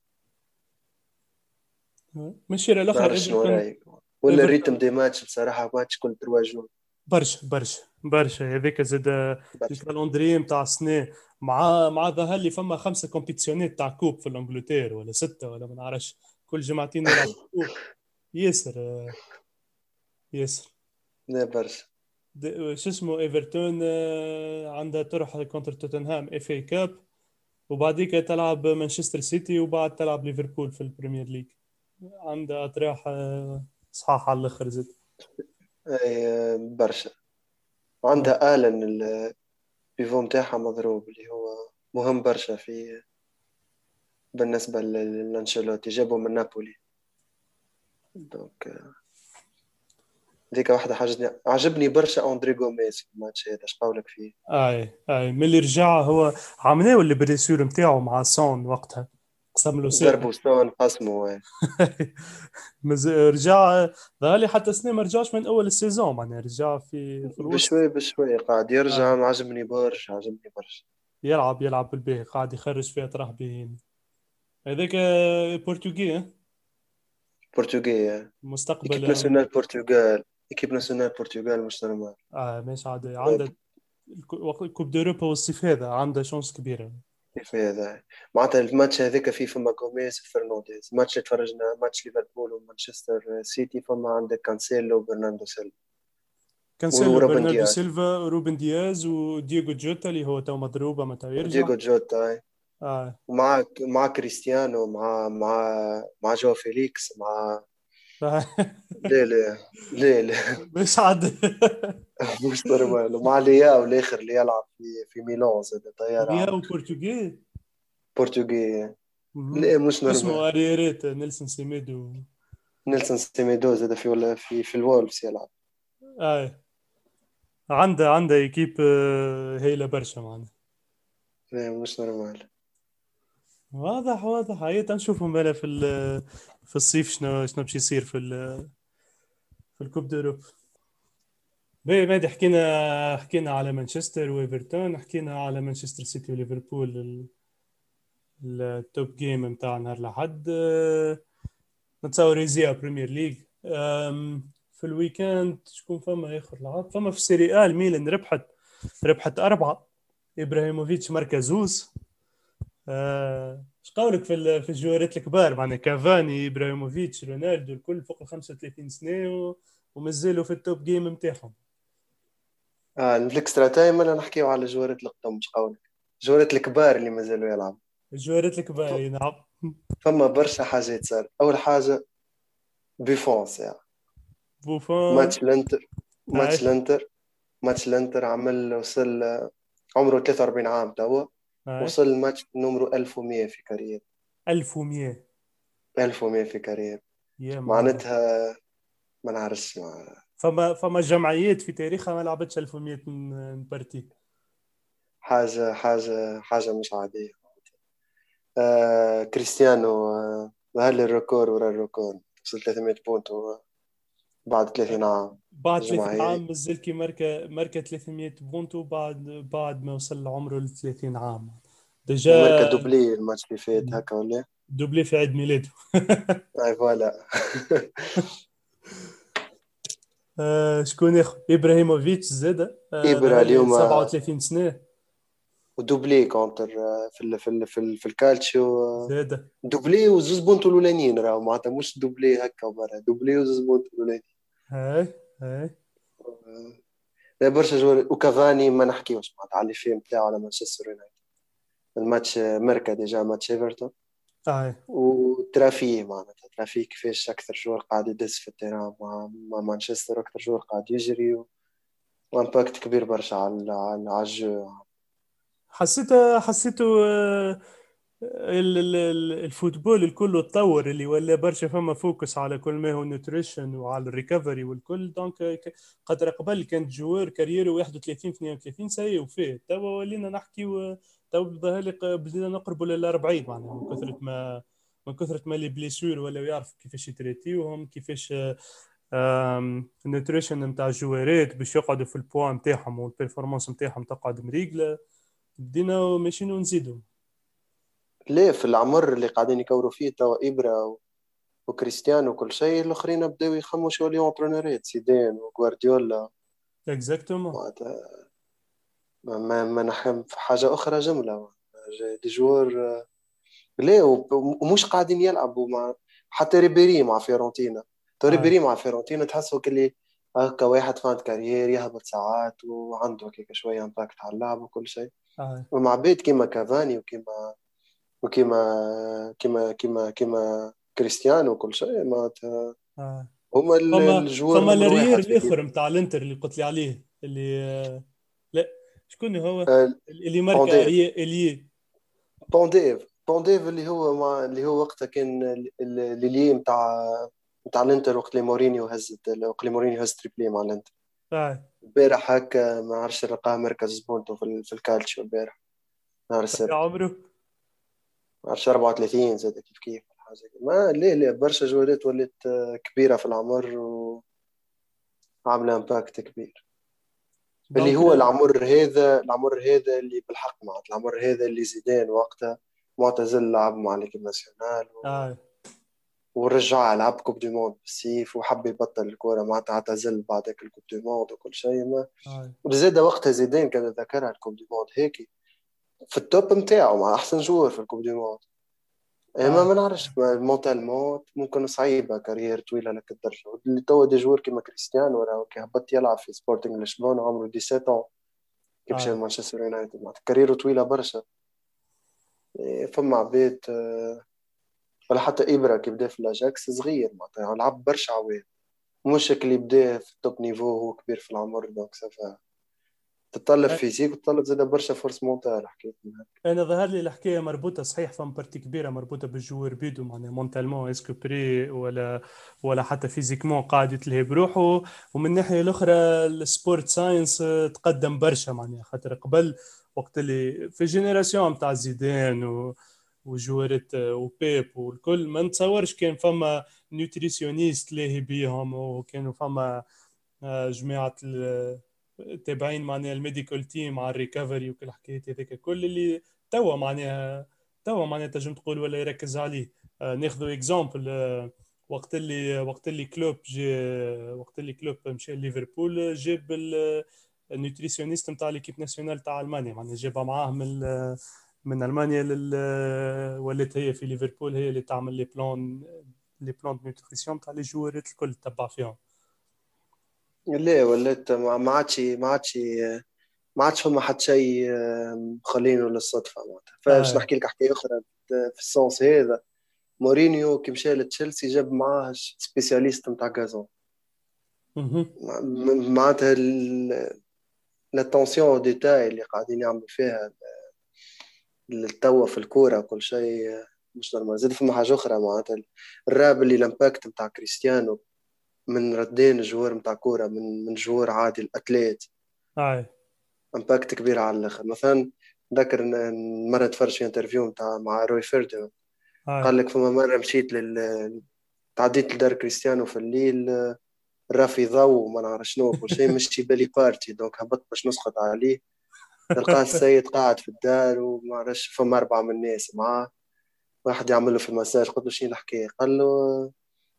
ماشي الآخر شنو إيفرتون رأيك؟ ولا ال rythme des matchs بصراحة ماتش كل trois jours برشا برشا برشا. هذاك زاد برشا. ال calendrier نتاع السنة مع مع ظهر لي فما خمسة competition ات تاع coupe في الإنجلتير ولا ستة ولا ما نعرفش. كل جمعتين ياسر آه، ياسر. لا برشا شو اسمه إيفرتون آه، عندها تروح contre توتنهام FA Cup وبعديك تلعب مانشستر سيتي وبعد تلعب ليفربول في البريمير ليج. عندها تروح آه، صحاح على الآخر زاد إي برشا. وعندها آلن ال pivot نتاعها مضروب اللي هو مهم برشا في بالنسبة لأنشيلوتي. جابه من نابولي. donc آه، ديك واحدة حاجتني عجبني برشا أندري غوميز في الماتش هذا اش قولك فيه أي أي. من اللي رجع هو عملوا ال blessure نتاعو مع سون وقتها؟ قسم له ساق ضربوا ستون قسموا *laughs* رجع ظهر لي حتى سنة ما رجعش من أول ال saison معناها رجع في في الوسط. بشوي بشوي. قاعد يرجع عجبني برشا عجبني برشا. يلعب يلعب بالبيه قاعد يخرج فيها طرح باهين هذاك آه، برتغالية مستقبل équipe nationale برتغال équipe nationale برتغال مش normal. آه ماشي عادي. عندها coupe d'Europe والصيف هذا عندها chance كبيرة. كيف هذا. معناتها الماتش هذاك فيه فما غوميز وفرنانديز الماتش اللي تفرجنا ماتش ليفربول ومانشستر سيتي فما عندك كانسيلو وبرناردو سيلفا. كانسيلو برناردو. سيلفا روبن دياز ودييغو جوتا اللي هو تو مضروبة متى يرجع دييغو جوتا آه. ومع مع كريستيانو مع مع مع جو فيليكس مع لا لا لا لا مش عاد *laughs* مش normal. ومع لياو الآخر اللي يلعب في في ميلان زاد طيارة. ياو برتغي برتغالي مهم. لا مش اسمه normal arrière droit نيلسون سيميدو. نيلسون سيميدو زاد في ولا في في الوولفز يلعب. اي عنده عنده équipe آه، هايله برشا معنا. لا مش normal. واضح واضح. هيا تنشوفوا مالا في ال- في الصيف شنو شنو باش يصير في ال- في ال coupe d'Europe باهي مادي حكينا حكينا على مانشستر وإيفرتون حكينا على مانشستر سيتي وليفربول ال- top game نتاع نهار الأحد. أه، نتصور يزيها بريمير ليج في ال week-end شكون فما آخر لعب؟ فما في سيري آ الميلان ربحت ربحت أربعة. إبراهيموفيتش ماركا زوز آه، إيش قولك في في الجوارات الكبار؟ معناها كافاني إبراهيموفيتش رونالدو الكل فوق ال 35 سنة و- ومازالوا في ال top game نتاعهم آه ال extra time أنا نحكيو على جوارات القدم مش قولك؟ جوارات الكبار اللي مازالوا يلعبوا. الجوارات الكبار أي نعم. فما برشا حاجات صار. أول حاجة بوفون يعني بوفون ماتش الإنتر ماتش أي. الإنتر ماتش الإنتر عمل وصل عمره 43 عام توا. وصل الماتش نمرو 1100 في carrière 1100 1100 في carrière. معناتها ما نعرفش مع- فما فما جمعيات في تاريخها ما لعبتش 1100 ن- partie حاجة حاجة حاجة مش عادية. آه كريستيانو آه هل ال record ورا ال record وصل 300 بونت و- بعد 30 عام. بعد 30 جمعيات. عام مازال كي ماركا ماركا 300 بونتو بعد بعد ما وصل عمره ل 30 عام. déjà ماركا doublé الماتش اللي فات هكا ولا؟ doublé في عيد ميلاده. *laughs* أي voilà. *laughs* آه شكون ياخذ إبراهيموفيتش زاد إبرا اليوم- 37 سنة. و doublé contre آه، في ال في ال في, ال في الكالتشيو. زاد. doublé وزوز بونتو الأولانيين راهو معناتها مش doublé هكا وبرا. doublé وزوز بونتو الأولانيين. آه، لا برشا جوار وكافاني ما نحكيوش معناتها على اللي فيه نتاعو على مانشستر يونايتد. الماتش آه، ميركا ديجا ماتش إيفرتون. هاي وترافيه معناتها ترافيه كيفاش أكثر جوار قاعد يدز في التيران مع, مع مانشستر أكثر جوار قاعد يجري و... وامباكت كبير برشا على على الجو. حسيته حسيته آه، الفوتبول الكل تطور اللي ولا برشا فما فوكس على كل ما هو نوتريشن وعلى الريكفري والكل. دونك ك- خاطر قبل كان جوار carrière ه 31 32 سنه وفيه. توا ولينا نحكي تو ظهر لي بدينا نقربوا لل 40 معناها من كثرة ما من كثرة ما les blessures ولا يعرف كيفاش يتريتيوهم كيفاش ال nutrition نتاع الجوارات باش يقعدوا في البوا نتاعهم وال performance نتاعهم تقعد مريقلة. بدينا ماشيين ونزيدوا ليه في العمر اللي قاعدين يكوروا فيه توا ابرا و... وكريستيانو وكل شيء الآخرين بداو يخموا شو لي اونترونوريت سيدان وغوارديولا. اكزاكتومون ما ما, ما نحن في حاجة أخرى جملة دي جوار ليه؟ ومش قاعدين يلعبوا مع حتى ريبيري مع فيرونتينا تو ريبيري مع فيرونتينا تحسوا كلي هكا واحد فانت كارير يهبط ساعات وعنده هكاك شوية امباكت على اللعب وكل شيء. ومع بيت كيما كافاني وكيما وكيما كيما كيما كيما كريستيانو وكل شيء معناتها هما الجوار فما الريير الآخر نتاع الانتر اللي قلت لي عليه اللي لا شكون هو؟ آه، اللي ماركا الي بونديف بونديف اللي هو مع اللي هو وقتها كان اللي نتاع نتاع الانتر وقت اللي مورينيو هزت وقت اللي مورينيو هز تريبلي مع الانتر. البارح هكا ما عرفش لقاه مركز بونتو في الكالتشيو البارح نهار السبت. عمره ما عرفش 34 زاد كيف كيف حاجة ما ليه ليه؟ برشا joueur ات ولات كبيرة في العمر و عاملة impact كبير. اللي هو العمر هذا العمر هذا اللي بالحق معناتها. العمر هذا اللي زيدان وقتها معتزل لعب مع l'équipe nationale و... آه. ورجع لعب coupe du monde بالسيف وحب يبطل الكورة. معناتها اعتزل بعد ال coupe du monde وكل شيء. ما آه. وزاد وقتها زيدان كان ذكرها ال coupe du monde هيك ال top نتاعو مع أحسن joueur في ال coupe du monde. أما ما نعرفش mentalement ممكن صعيبة carrière طويلة لك الدرجه اللي توا des joueurs كيما كريستيانو راه كي هبط يلعب في سبورتنج لشبونه عمره 17 كي مشى آه. مانشستر يونايتد؟ معناتها carrière طويلة برشا. إيه، فما عباد آه، ولا حتى ابرا كي بدأ في الأجاكس صغير معناتها لعب برشا عوام. مش اللي بدأ في ال top niveau هو كبير في العمر donc ça va تتطلب physique وتطلب زاد برشا force mentale حكيت أنا ظهر لي الحكاية مربوطة صحيح فما partie كبيرة مربوطة بال joueur بيدو معناها mentalement est-ce que prêt ولا ولا حتى physiquement قاعد يتلهي بروحه. ومن الناحية الأخرى ال sport science تقدم برشا معناها خاطر قبل وقت اللي في génération نتاع زيدان و و joueur ات وبيب والكل ما نتصورش كان فما nutritionniste لاهي بيهم وكانوا فما آه، جماعة تابعين معناها ال medical team على ال recovery وكل الحكايات هذيك كل اللي توا معناها توا معناها تنجم تقول ولا يركز عليه. آه، ناخذوا exemple آه، وقت اللي وقت اللي كلوب جي وقت اللي كلوب مشى ليفربول جاب ال nutritionniste نتاع l'équipe nationale تاع ألمانيا. معناها جابها معاه من من ألمانيا لل ولات هي في ليفربول هي اللي تعمل les plans les plans nutrition تاع les joueur ات الكل تبع فيهم. لا ولات ما عادش ما عادش ما عادش فما حتى شيء مخلينه للصدفة معناتها. فاش آه. نحكي لك حكاية أخرى في ال sens هذا. مورينيو كي مشى لتشيلسي جاب معاه spécialiste نتاع gazon. معناتها l'attention détail اللي قاعدين يعملوا فيها التوا في الكورة كل شيء مش نورمال. زاد فما حاجة أخرى معناتها. الراب اللي الإمباكت نتاع كريستيانو من ردين الجوار نتاع كورة من من جوار عادي الأتليت. اي امباكت كبير على الآخر. مثلا ذكر مرة تفرج في انترفيو نتاع مع روي فيردو قال لك فما مرة مشيت لل تعديت لدار كريستيانو في الليل رافي ضو وما نعرف شنو كل شيء مشي *laughs* بالي بارتي دونك هبطت باش نسقط عليه. تلقاه السيد قاعد في الدار وما عرفش فما أربعة من الناس معاه. واحد يعمل له في المساج قلت له شنو الحكاية قال له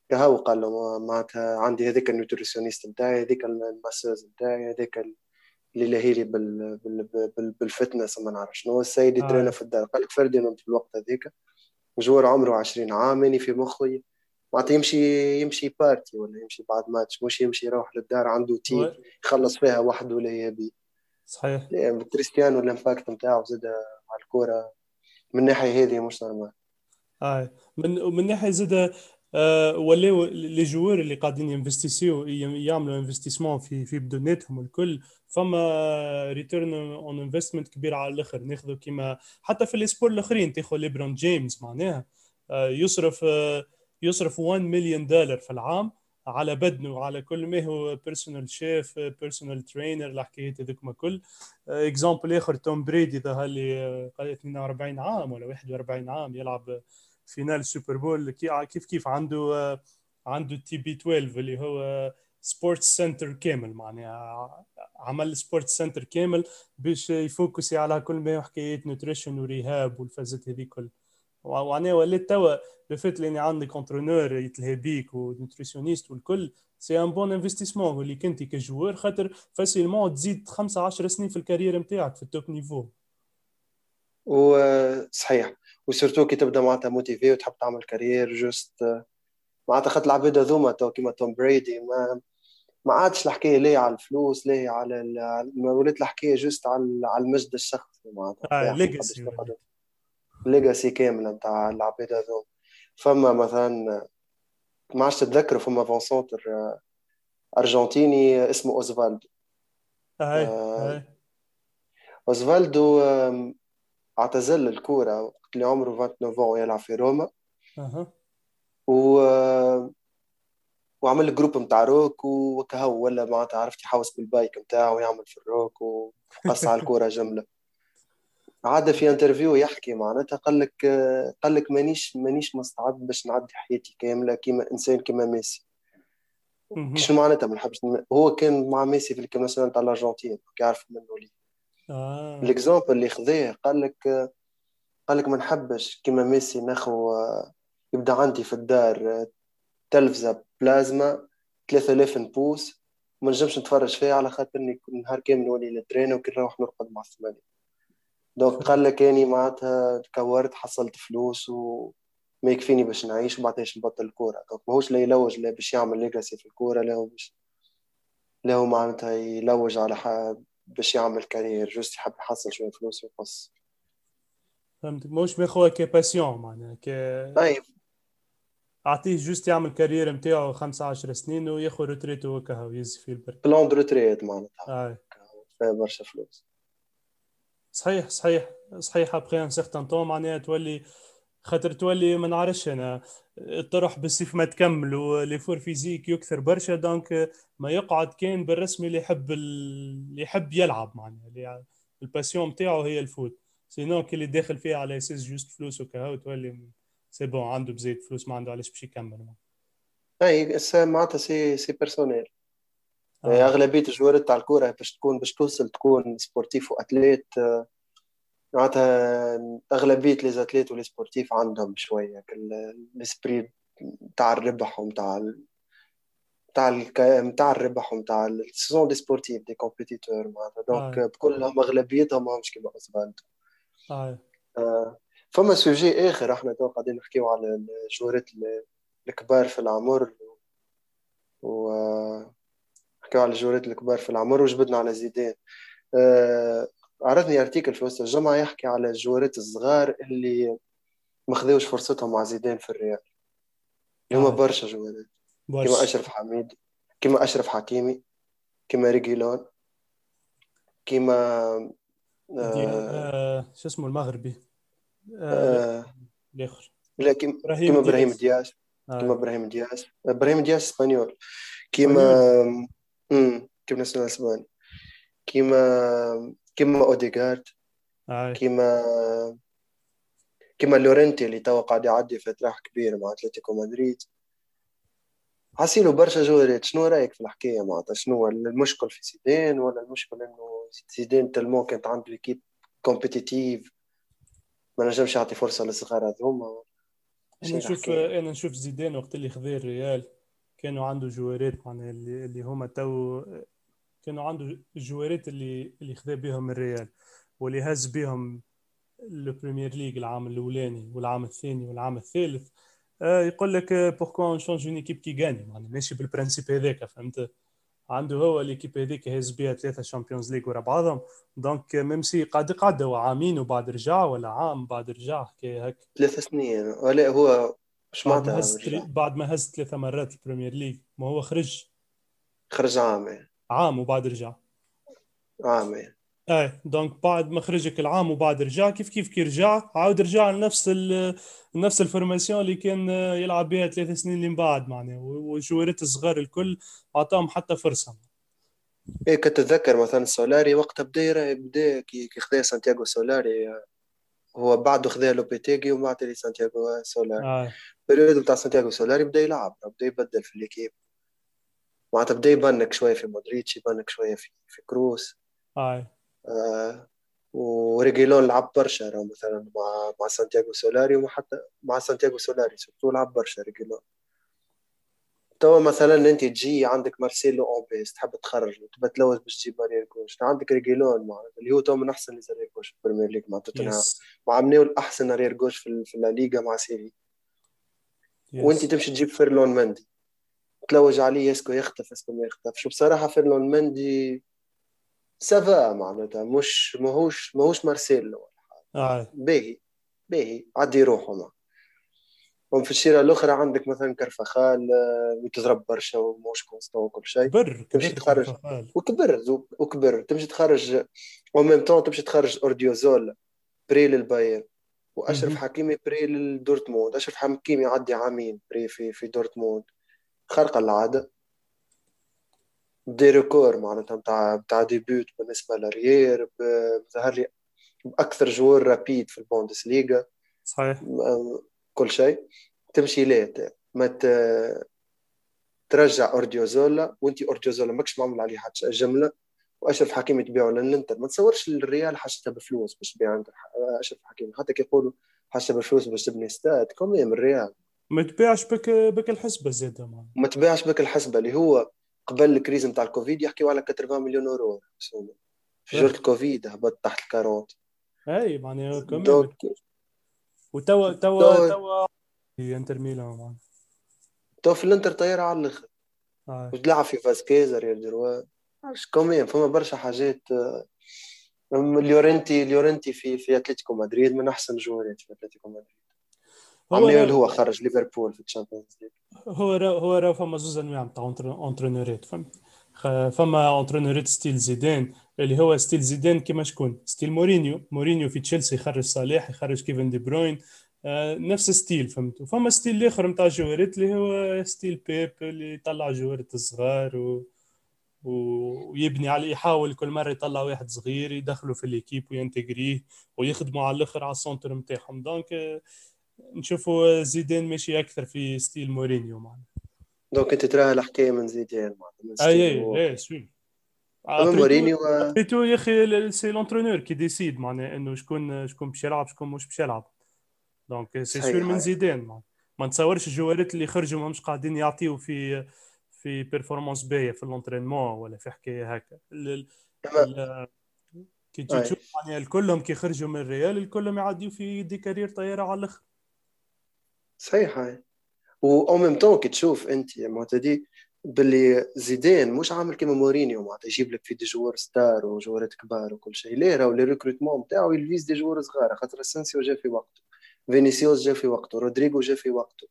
كهو قال له معناتها عندي هذيك ال nutritionniste نتاعي هذيك المساج نتاعي هذيك اللي لاهيلي بال... بال... بال... بال fitness ما نعرف شنو. السيد آه. في الدار قال لك فرديناند في الوقت هذيك joueur عمره 20 عام يعني في مخي معناتها يمشي يمشي party ولا يمشي بعد ماتش مش يمشي يروح للدار عنده team يخلص فيها وحده ولا يبي. صحيح. يعني كريستيانو ال impact نتاعو زاد على الكوره من الناحيه هذه مش normal. اي من من ناحية زاد آه ولاو les joueurs اللي قاعدين ينفستيسيو يعملوا investissement في في بدوناتهم الكل. فما return on investment كبير على الآخر. ناخذوا كيما حتى في ال sport الآخرين. تاخذ ليبرون جيمس معناها. آه يصرف آه يصرف 1 مليون دولار في العام على بدنه وعلى كل ما هو personal chef personal trainer الحكايات هذوك ما كل. exemple آخر توم بريدي ظهر لي قال 42 عام ولا 41 عام يلعب finale سوبر بول كيف كيف عنده عنده TB 12 اللي هو sports center كامل معناها عمل sports center كامل باش يفوكسي على كل ما حكايات nutrition و rehab والفازات هذيك كل. معناها وليت توا le fait اني عندك un entraîneur يتلهي بيك و nutritionniste والكل c'est un bon investissement اللي كنت ك joueur خاطر facilement تزيد خمسة 10 سنين في ال carrière نتاعك في ال top niveau وصحيح و surtout كي تبدا معناتها motivé وتحب تعمل carrière juste معناتها خاطر العباد هذوما تو كيما توم بريدي ما ما عادش الحكاية ليه على الفلوس ليه على ما ولات الحكاية juste على على المجد الشخصي معناتها. آه legacy legacy كاملة نتاع العباد هذوما فما مثلا ما عادش تتذكروا فما avant-centre أرجنتيني اسمه اوزفالدو اي آه. اوزفالدو اعتزل الكورة. اللي عمره 29 يلعب في روما. و وعمل groupe نتاع روك وكهو ولا معناتها عرفت يحوس بال bike نتاعو ويعمل في الروك وقص على الكورة جملة. عاد في interview يحكي معناتها قال لك قال لك مانيش مانيش مستعد باش نعدي حياتي كاملة كيما إنسان كيما ميسي. شنو معناتها ما نحبش هو كان مع ميسي في ال équipe nationale تاع الأرجنتين يعرف منه لي. آه. ال exemple اللي خذاه قال لك قال لك ما نحبش كيما ميسي ناخو يبدا عندي في الدار تلفزة بلازما 3000 pouces ما نجمش نتفرج فيها على خاطر نهار كامل نولي نتريني وكي نروح نرقد مع الثمانية. donc قال لك أني معناتها تكورت حصلت فلوس وما يكفيني باش نعيش وبعدها نبطل الكوره donc ماهوش لا يلوج لا باش يعمل legacy في الكورة لا هو باش لا هو معناتها يلوج على باش يعمل carrière juste يحب يحصل شوية فلوس ويقص. فهمتك؟ ماهوش ماخوها ك passion معناها ك اي أعطيه juste يعمل carrière نتاعو 15 سنين وياخذ retraite و وكهو يزي فيه البرك. plan de retraite معناتها. اي فيها برشا فلوس. صحيح صحيح صحيح. après un certain temps معناها تولي خاطر تولي ما نعرفش أنا تروح بالسيف ما تكمل و l'effort physique يكثر برشا donc ما يقعد كان بالرسمي اللي يحب اللي يحب يلعب معناها اللي ال passion نتاعو هي ال foot. sinon كي اللي داخل فيها على أساس juste فلوس وكهو تولي c'est bon عنده بزايد فلوس ما عنده علاش باش يكمل اي معناتها c'est c'est personnel آه. اغلبيه الجوارات تاع الكوره باش تكون باش توصل تكون sportif و athlète معناتها اغلبيه les athlètes و les sportifs عندهم شوية ال esprit تاع الربح ومتاع تاع نتاع الربح ومتاع sont des sportifs des compétiteurs معناتها donc آه. بكلهم اغلبيتهم ماهمش كيما اوزفالدو آه. آه. فما sujet آخر إحنا تو قاعدين نحكيو على الجوارات الكبار في العمر و نحكيو على الجوارات الكبار في العمر وجبدنا على زيدان آه عرضني article في وسط الجمعة يحكي على الجوارات الصغار اللي ما خذوش فرصتهم مع زيدان في الريال اللي هما آه. برشا جوارات كيما برشا أشرف حميد كيما أشرف حكيمي كيما ريجيلون كيما آه آه، شو اسمه المغربي آه، آه الآخر. لا كيما دياز. دياز. كيما آه. إبراهيم دياز. إبراهيم دياز espagnol. كيما كيما national إسباني. كيما كيما أوديغارد. آه. كيما كيما لورنتي اللي توا قاعد يعدي في تراح كبير مع أتلتيكو مدريد. حاسيلو برشا جوارات شنو رأيك في الحكاية معناتها؟ شنو المشكل في زيدان ولا المشكل إنه زيدان tellement كانت عنده équipe compétitive ما نجمش يعطي فرصة للصغار هذوما. أنا نشوف أنا نشوف زيدان وقت اللي خذا الريال كانوا عنده جوارات معناها اللي, اللي هما تو كانوا عنده الجوارات اللي اللي خذا بهم الريال واللي هز بهم البريمير ليج العام الأولاني والعام الثاني والعام الثالث. آه يقول لك pourquoi on change une équipe qui gagne معناها ماشي بال principe هذاك فهمت؟ عنده هو l'équipe هذيك هز بها ثلاثة Champions League ورا بعضهم. donc même si قعد هو عامين وبعد رجع ولا عام بعد رجع؟ حكايه هك ثلاث سنين. ولا هو مش بعد ما معناتها هز. بعد ما هز ثلاثة مرات البريمير ليج ما هو خرج. خرج عام عام وبعد رجع. عام إيه donc بعد ما خرجك العام وبعد رجع كيف كيف كي رجع؟ عاود رجع لنفس نفس ال formation اللي كان يلعب بها ثلاث سنين اللي من بعد معناها والجوارات الصغار الكل أعطاهم حتى فرصة. إيه كتتذكر مثلا سولاري وقتها بدا بدا كي خذا سانتياغو سولاري هو بعده خذا لوبيتيجي ومن بعد اللي سانتياغو سولاري. آه. ال période بتاع سانتياغو سولاري بدأ يلعب بدأ يبدل في ال équipe معناتها بدأ يبنك شوية في مودريتش يبنك شوية في في كروس. آه. آه وريجيلون لعب برشا مثلا مع مع سانتياغو سولاري وحتى مع سانتياغو سولاري surtout لعب برشا ريجيلون. توا مثلا أنت تجي عندك مارسيلو اون تحب تخرج وتبى تلوث باش تجيب ماريال كوش عندك ريجيلون معناتها اللي هو تو من أحسن لي كوش في البريمير ليج مع توتنهام. مع منيو الأحسن ارير كوش في, في الليغا مع سيري. وأنت تمشي تجيب فيرلون مندي. تلوج عليه اسكو يختف اسكو ما يختفش وبصراحة فيرلون مندي سافا معناتها مش ماهوش ماهوش مارسيلو. آه. باهي باهي عدي روحه معه وفي الشيرة الأخرى عندك مثلا كرفخال آه، برشا وموش constant وكل شيء. كبر تمشي تخرج. وكبر وكبر. تمشي تخرج و même temps تمشي تخرج أورديوزول prêt للبايرن. وأشرف حكيمي prêt لدورتموند أشرف حكيمي يعدي عامين prêt في في دورتموند. خارقه العادة. des records معناتها نتاع نتاع début بالنسبة للريير ظهر لي أكثر جوار rapide في البوندس ليغا صحيح كل شيء. تمشي ليه؟ ما ترجع أورديوزولا وانت أورديوزولا ماكش معمول عليه حتى جملة. وأشرف حكيمي تبيعه للإنتر. ما تصورش الريال حاجتها بفلوس باش تبيع أشرف حكيمي حتى كي يقولوا حاجتها بفلوس باش تبني stade quand même الريال؟ ما تبيعش بك بك الحسبة زيادة ما تبيعش بك الحسبة اللي هو قبل ال crise نتاع الكوفيد يحكيوا على 80 مليون اورو في الكوفيد هبط تحت الكاروت. أي معناها وتوا توا توا في انتر ميلان توا في الانتر طيارة على الآخر. وتلعب في فاسكيز arrière droit quand même فما برشا حاجات. ليورنتي ليورنتي في في أتلتيكو مدريد من أحسن joueur ات في أتلتيكو مدريد. هو اللي هو خرج ليفربول في ال Champions League. هو را هو را فما زوز أنواع نتاع entraîneur ات فهمت؟ فما entraîneur ات style زيدان اللي هو style زيدان كيما شكون؟ style مورينيو. مورينيو في تشيلسي يخرج صالح يخرج كيفن دي بروين آه نفس style فهمت؟ فما style الآخر نتاع joueur ات اللي هو style بيب اللي يطلع joueur ات صغار و... ويبني عليه يحاول كل مرة يطلع واحد صغير يدخله في l'équipe وينتجريه ويخدموا على الآخر على ال centre نتاعهم donc نشوفوا زيدان ماشي أكثر في style مورينيو معنا دونك أنت تراها الحكاية من زيدان معناتها أي اي اي سوي مورينيو ابريتو يا أخي c'est l'entraîneur qui décide معناها إنه شكون شكون باش يلعب شكون مش باش يلعب. donc c'est sûr من زيدان ما نتصورش ال joueur ات اللي خرجوا ما مش قاعدين يعطيو في في performance باهية في ال entraînement ولا في حكاية هكا. كي تشوف يعني الكلهم كي خرجوا من الريال الكلهم يعديو في des carrières طيارة على الآخر. صحيح. هاي و même temps كي تشوف أنت معتدي باللي زيدان مش عامل كيما مورينيو معناتها يجيب لك في des joueurs stars و joueur ات كبار وكل شيء. لا راهو les recrutements نتاعو il vise des joueurs صغار خاطر اسنسيو جا في وقته فينيسيوس جا في وقته رودريغو جا في وقته.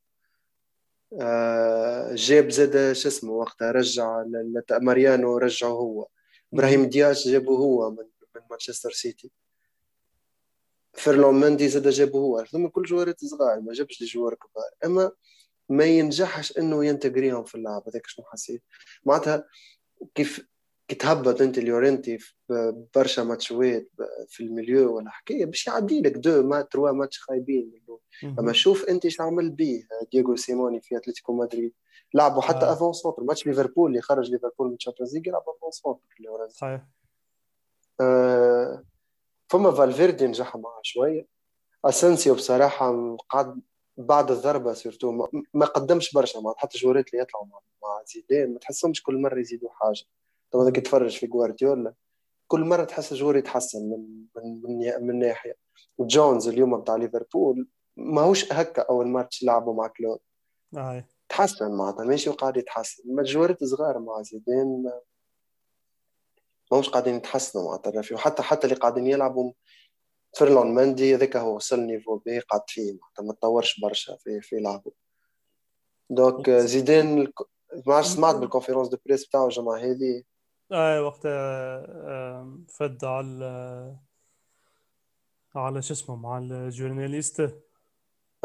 آه جاب زاد شو اسمه وقتها رجع ماريانو رجعه هو. إبراهيم دياش جابه هو من من مانشستر سيتي. فيرلون ماندي زاد جابه هو ثم كل joueur ات صغار ما جابش des joueurs كبار. أما ما ينجحش إنه ينتجريهم في اللعب هذاك شنو حسيت؟ معناتها كيف كي تهبط أنت ليورنتي في برشا ماتشوات في ال milieu ولا حكاية باش يعدي لك deux à trois matchs خايبين أما شوف أنت إيش عمل بيه دييغو سيموني في أتلتيكو مدريد. لعبوا حتى آه. avant-centre. ماتش ليفربول اللي خرج ليفربول من ال Champions League يلعب avant-centre صحيح. آه فما فالفيردي نجح معاه شوية. اسنسيو بصراحة قعد بعد الضربة surtout ما قدمش برشا مع حتى joueur ات اللي يطلعوا مع, زيدان ما تحسهمش كل مرة يزيدوا حاجة. تو هذاك تتفرج في جوارديولا كل مرة تحس joueur يتحسن من من من, من ناحية. جونز اليوم بتاع ليفربول ماهوش هكا أول ماتش لعبوا مع كلوب. آه. تحسن معناتها ماشي وقاعد يتحسن. ما joueur ات صغار مع زيدان ماهوش قاعدين يتحسنوا معناتها وحتى حتى اللي قاعدين يلعبوا فيرلون ماندي هذاك هو وصل niveau بي قعد فيه ما تطورش برشا في في لعبه. donc زيدان ما سمعت بال conférence de presse بتاعه الجمعه هذه أي وقتها فد على على شو اسمه مع ال journalistes.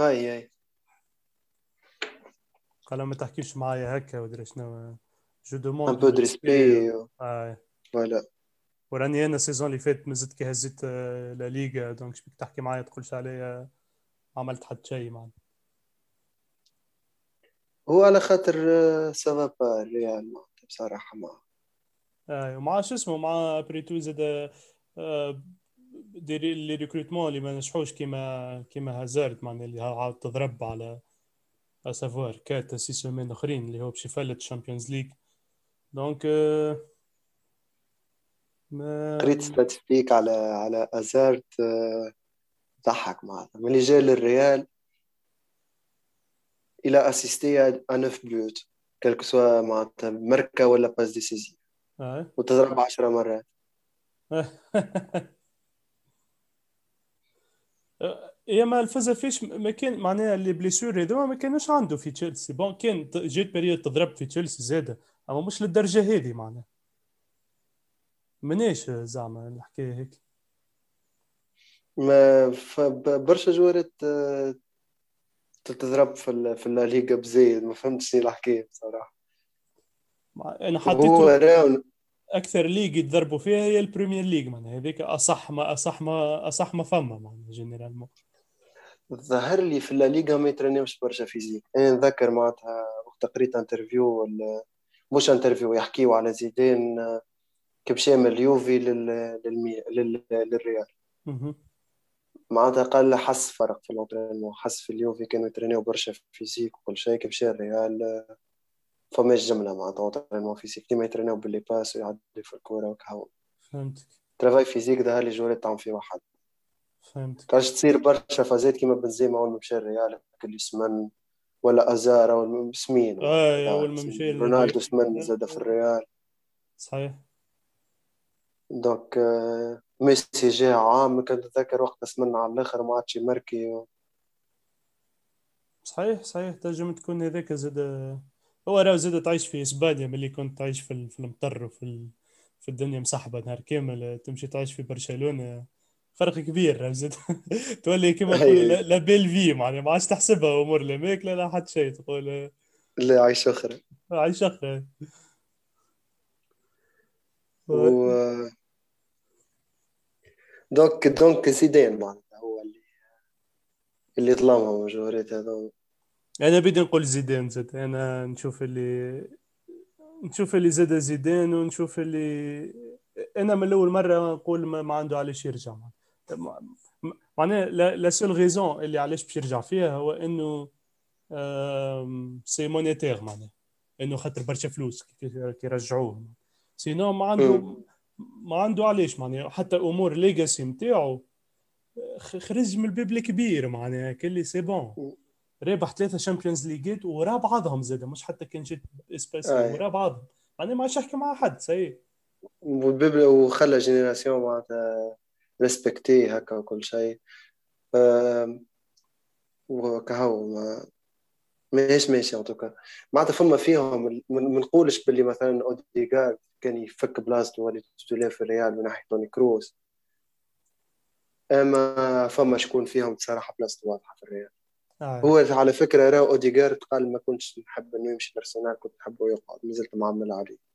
أي أي. قال ما تحكيش معايا هكا ودري شنو je demande un peu de respect أي. voilà. وراني أنا ال saison اللي فات مازلت كي هزيت آه، لا ليغا donc شبيك تحكي معايا تقولش عليا عملت حتى شيء معنا هو على خاطر سافا با ريال بصراحة ما. اي ومع شو اسمه مع بريتو زاد آه، les recrutements اللي ما نجحوش كيما كيما هازارد معناها اللي عاود تضرب على à savoir quatre six semaines أخرين اللي هو باش يفلت ال Champions League. donc ما قريت statistiques على على أزارت آه، ضحك معناتها ملي جا للريال il a assisté à 9 buts que ce soit معناتها مركه ولا passe décisive آه. وتضرب 10 مرات. *laughs* يا ما الفزا فيش ما كان معناها اللي بليسور هذوما ما كانوش عنده في تشيلسي. بون كان جيت بريود تضرب في تشيلسي زادة. أما مش للدرجة هذه معناها. منيش زعما الحكاية هيك؟ ما برشا جوارات آه، تضرب في في الليغا بزايد ما فهمتش الحكاية بصراحة. أنا راون أكثر ليغ يتضربوا فيها هي البريمير ليغ معناها هذيك أصح ما أصح ما أصح ما فما معناها جينيرالمون ظهر لي في الليغا ما يترنمش برشا physique. أنا نذكر معناتها وقت قريت interview ولا مش interview يحكيو على زيدان مشى من اليوفي لل... للمي... لل... للريال. معناتها قال حس فرق في ال entraînement حس في اليوفي كانوا يترينيو برشا physique وكل شيء مشى الريال آه، فماش جملة معناتها entraînement physique. ديما يترينيو بال les passes ويعدي في الكورة وكهو. فهمتك. ترافاي فيزيك ظهر لي جوري تعمل فيه واحد. فهمتك. كانش تصير برشا فازات كيما بنزيما أول ما مشى الريال كل سمن ولا أزار أو سمين آه أول ما مشى رونالدو سمن زاد في الريال. صحيح. دونك ميسي جا عام كنت اتذكر وقت سمن على الآخر ما عادش يمركي صحيح صحيح. تنجم تكون هذاك زاد هو راه زاد تعيش في إسبانيا ملي كنت تعيش في, في المطر وفي ال... في الدنيا مسحبه نهار كامل تمشي تعيش في برشلونة. فرق كبير راه زاد. *laughs* تولي كيما لا- la belle vie معناها ما عادش تحسبها أمور لا ماكله لا حتى شيء. تقول لا حاجة أخرى حاجة أخرى و donc donc زيدان معناتها هو اللي اللي ظلمهم الجوارات هذول أنا بدي نقول زيدان زاد. أنا نشوف اللي نشوف اللي زاد زيدان ونشوف اللي أنا من الأول مرة نقول ما, ما عنده علاش يرجع. معناها la seule raison اللي علاش باش يرجع فيها هو إنه c'est monétaire معناها. إنه خاطر برشا فلوس كي يرجعوه. sinon ما عنده. ما عنده علاش معناها حتى امور legacy نتاعو خرج من الباب الكبير معناها كلي c'est bon رابح ثلاثة شامبيونز ليجات ورا بعضهم زاد مش حتى كان جيت espacé أي. ورا بعضهم معناها ما عادش يحكي مع حد c'est وخلى génération معناتها respectée هكا وكل شيء. وكهو ما ماهيش ماشي en tout cas معناتها فما فيهم ما نقولش باللي مثلا اوديغارد كان يفك بلاصته ولا تولي في الريال من ناحية توني كروز أما فما شكون فيهم بصراحة بلاصته واضحة في الريال آه. هو على فكرة راه أوديغارد قال ما كنتش نحب إنه يمشي لأرسنال كنت نحبه يقعد مازلت معمل عليه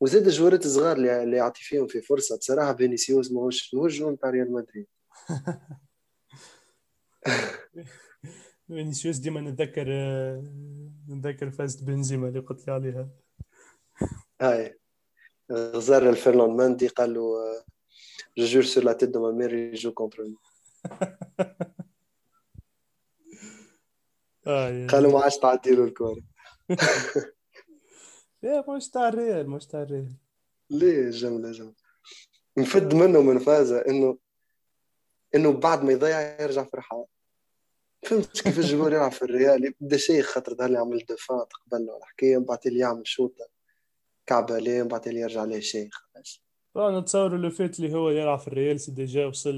وزاد الجوارات الصغار اللي يعطي فيهم في فرصة. بصراحة فينيسيوس ماهوش ماهوش joueur تاع ريال مدريد. *laughs* فينيسيوس ديما نتذكر آه، نتذكر فازة بنزيما اللي قلت لي عليها. هاي. غزار الفيرلاند ماندي قال له جو جور سور لا تيت دو ما مير يجو كونتر مي قال ما عادش تعدي له الكورة. *laughs* لا مش تاع الريال مش تاع الريال ليه جمله جمله نفد منه من فازه إنه إنه بعد ما يضيع يرجع فرحان فهمت كيف الجمهور يلعب في الريال؟ يبدأ شيء خاطر ظهر لي عمل دفاع تقبل له. الحكاية من بعد اللي يعمل شوطة. كعبه عليه من بعد اللي يرجع عليه شيء خلاص أنا نتصور لو فات اللي هو يلعب في الريال c'est déjà وصل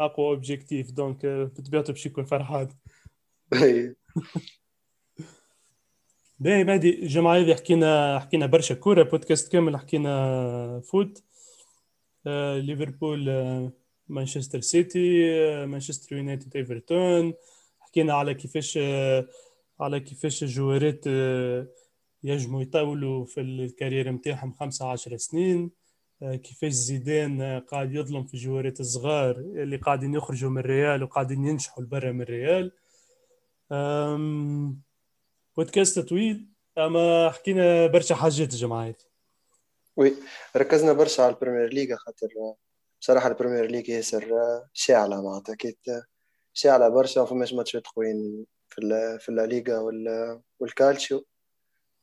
لاقوى objectif donc آه، بطبيعته باش يكون فرحان. هي. *laughs* باهي مهدي الجمعة هذه حكينا حكينا برشا كورة بودكاست كامل حكينا foot. آه، ليفربول آه، مانشستر سيتي آه، مانشستر يونايتد إيفرتون. حكينا على كيفاش آه، على كيفاش الجوارات آه، ينجموا يطولوا في ال carrière نتاعهم خمسة عشر سنين. آه، كيفاش زيدان آه، قاعد يظلم في الجوارات الصغار اللي قاعدين يخرجوا من الريال وقاعدين ينجحوا لبرا من الريال. بودكاست طويل أما حكينا برشا حاجات هذه oui ركزنا برشا على البريمير ليغا خاطر بصراحة البريمير ليج ياسر شاعلة معناتها. كيت شاعلة برشا فماش ماتشات قويين في في الليغا والكالتشيو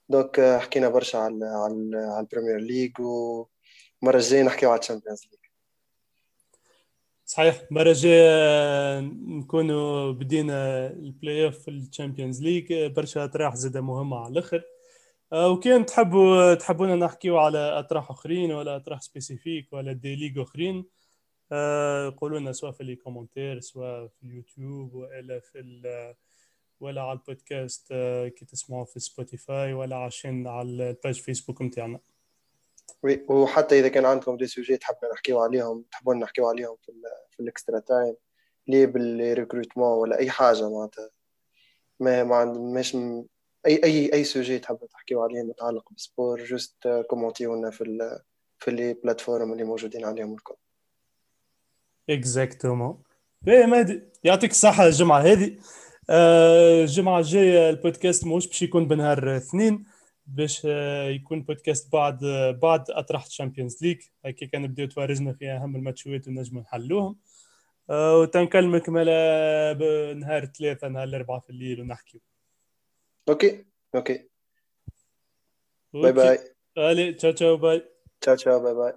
donc حكينا برشا على على البريمير ليج ومرة الجاية نحكيو على الشامبيونز ليج صحيح. المره الجاية نكونوا بدينا البلاي اوف في الشامبيونز ليج برشا أطراح زادة مهمة على الآخر. آه، وكان تحبوا تحبونا نحكيو على أطراح أخرين ولا أطراح spécifiques ولا des ligues أخرين؟ آه، قولوا لنا سواء في les commentaires سواء في اليوتيوب ولا في ولا على البودكاست آه، كي تسمعوا في سبوتيفاي ولا عشان على ال page فيسبوك نتاعنا oui وحتى إذا كان عندكم des sujets تحبوا نحكيو عليهم تحبون نحكيو عليهم في, في ال extra time لي بال recrutement ولا أي حاجة معناتها. ما ما مش أي أي أي sujet تحبوا تحكيو عليه متعلق بال sport juste comment يونا في ال في les plateformes اللي موجودين عليهم الكل. exactement إيه مهدي يعطيك الصحة الجمعه هذه الجمعة الجاية البودكاست مش باش يكون بنهار اثنين باش آه، يكون بودكاست بعد بعد اطرح الشامبيونز ليج هكا كان نبداو توارزنا في أهم الماتشات ونجموا نحلوهم. آه، وتنكلمك مالا نهار ثلاثة نهار الأربعة في الليل ونحكيو. OK. أوكي. باي باي. ألي تشاو تشاو باي. تشاو تشاو باي باي.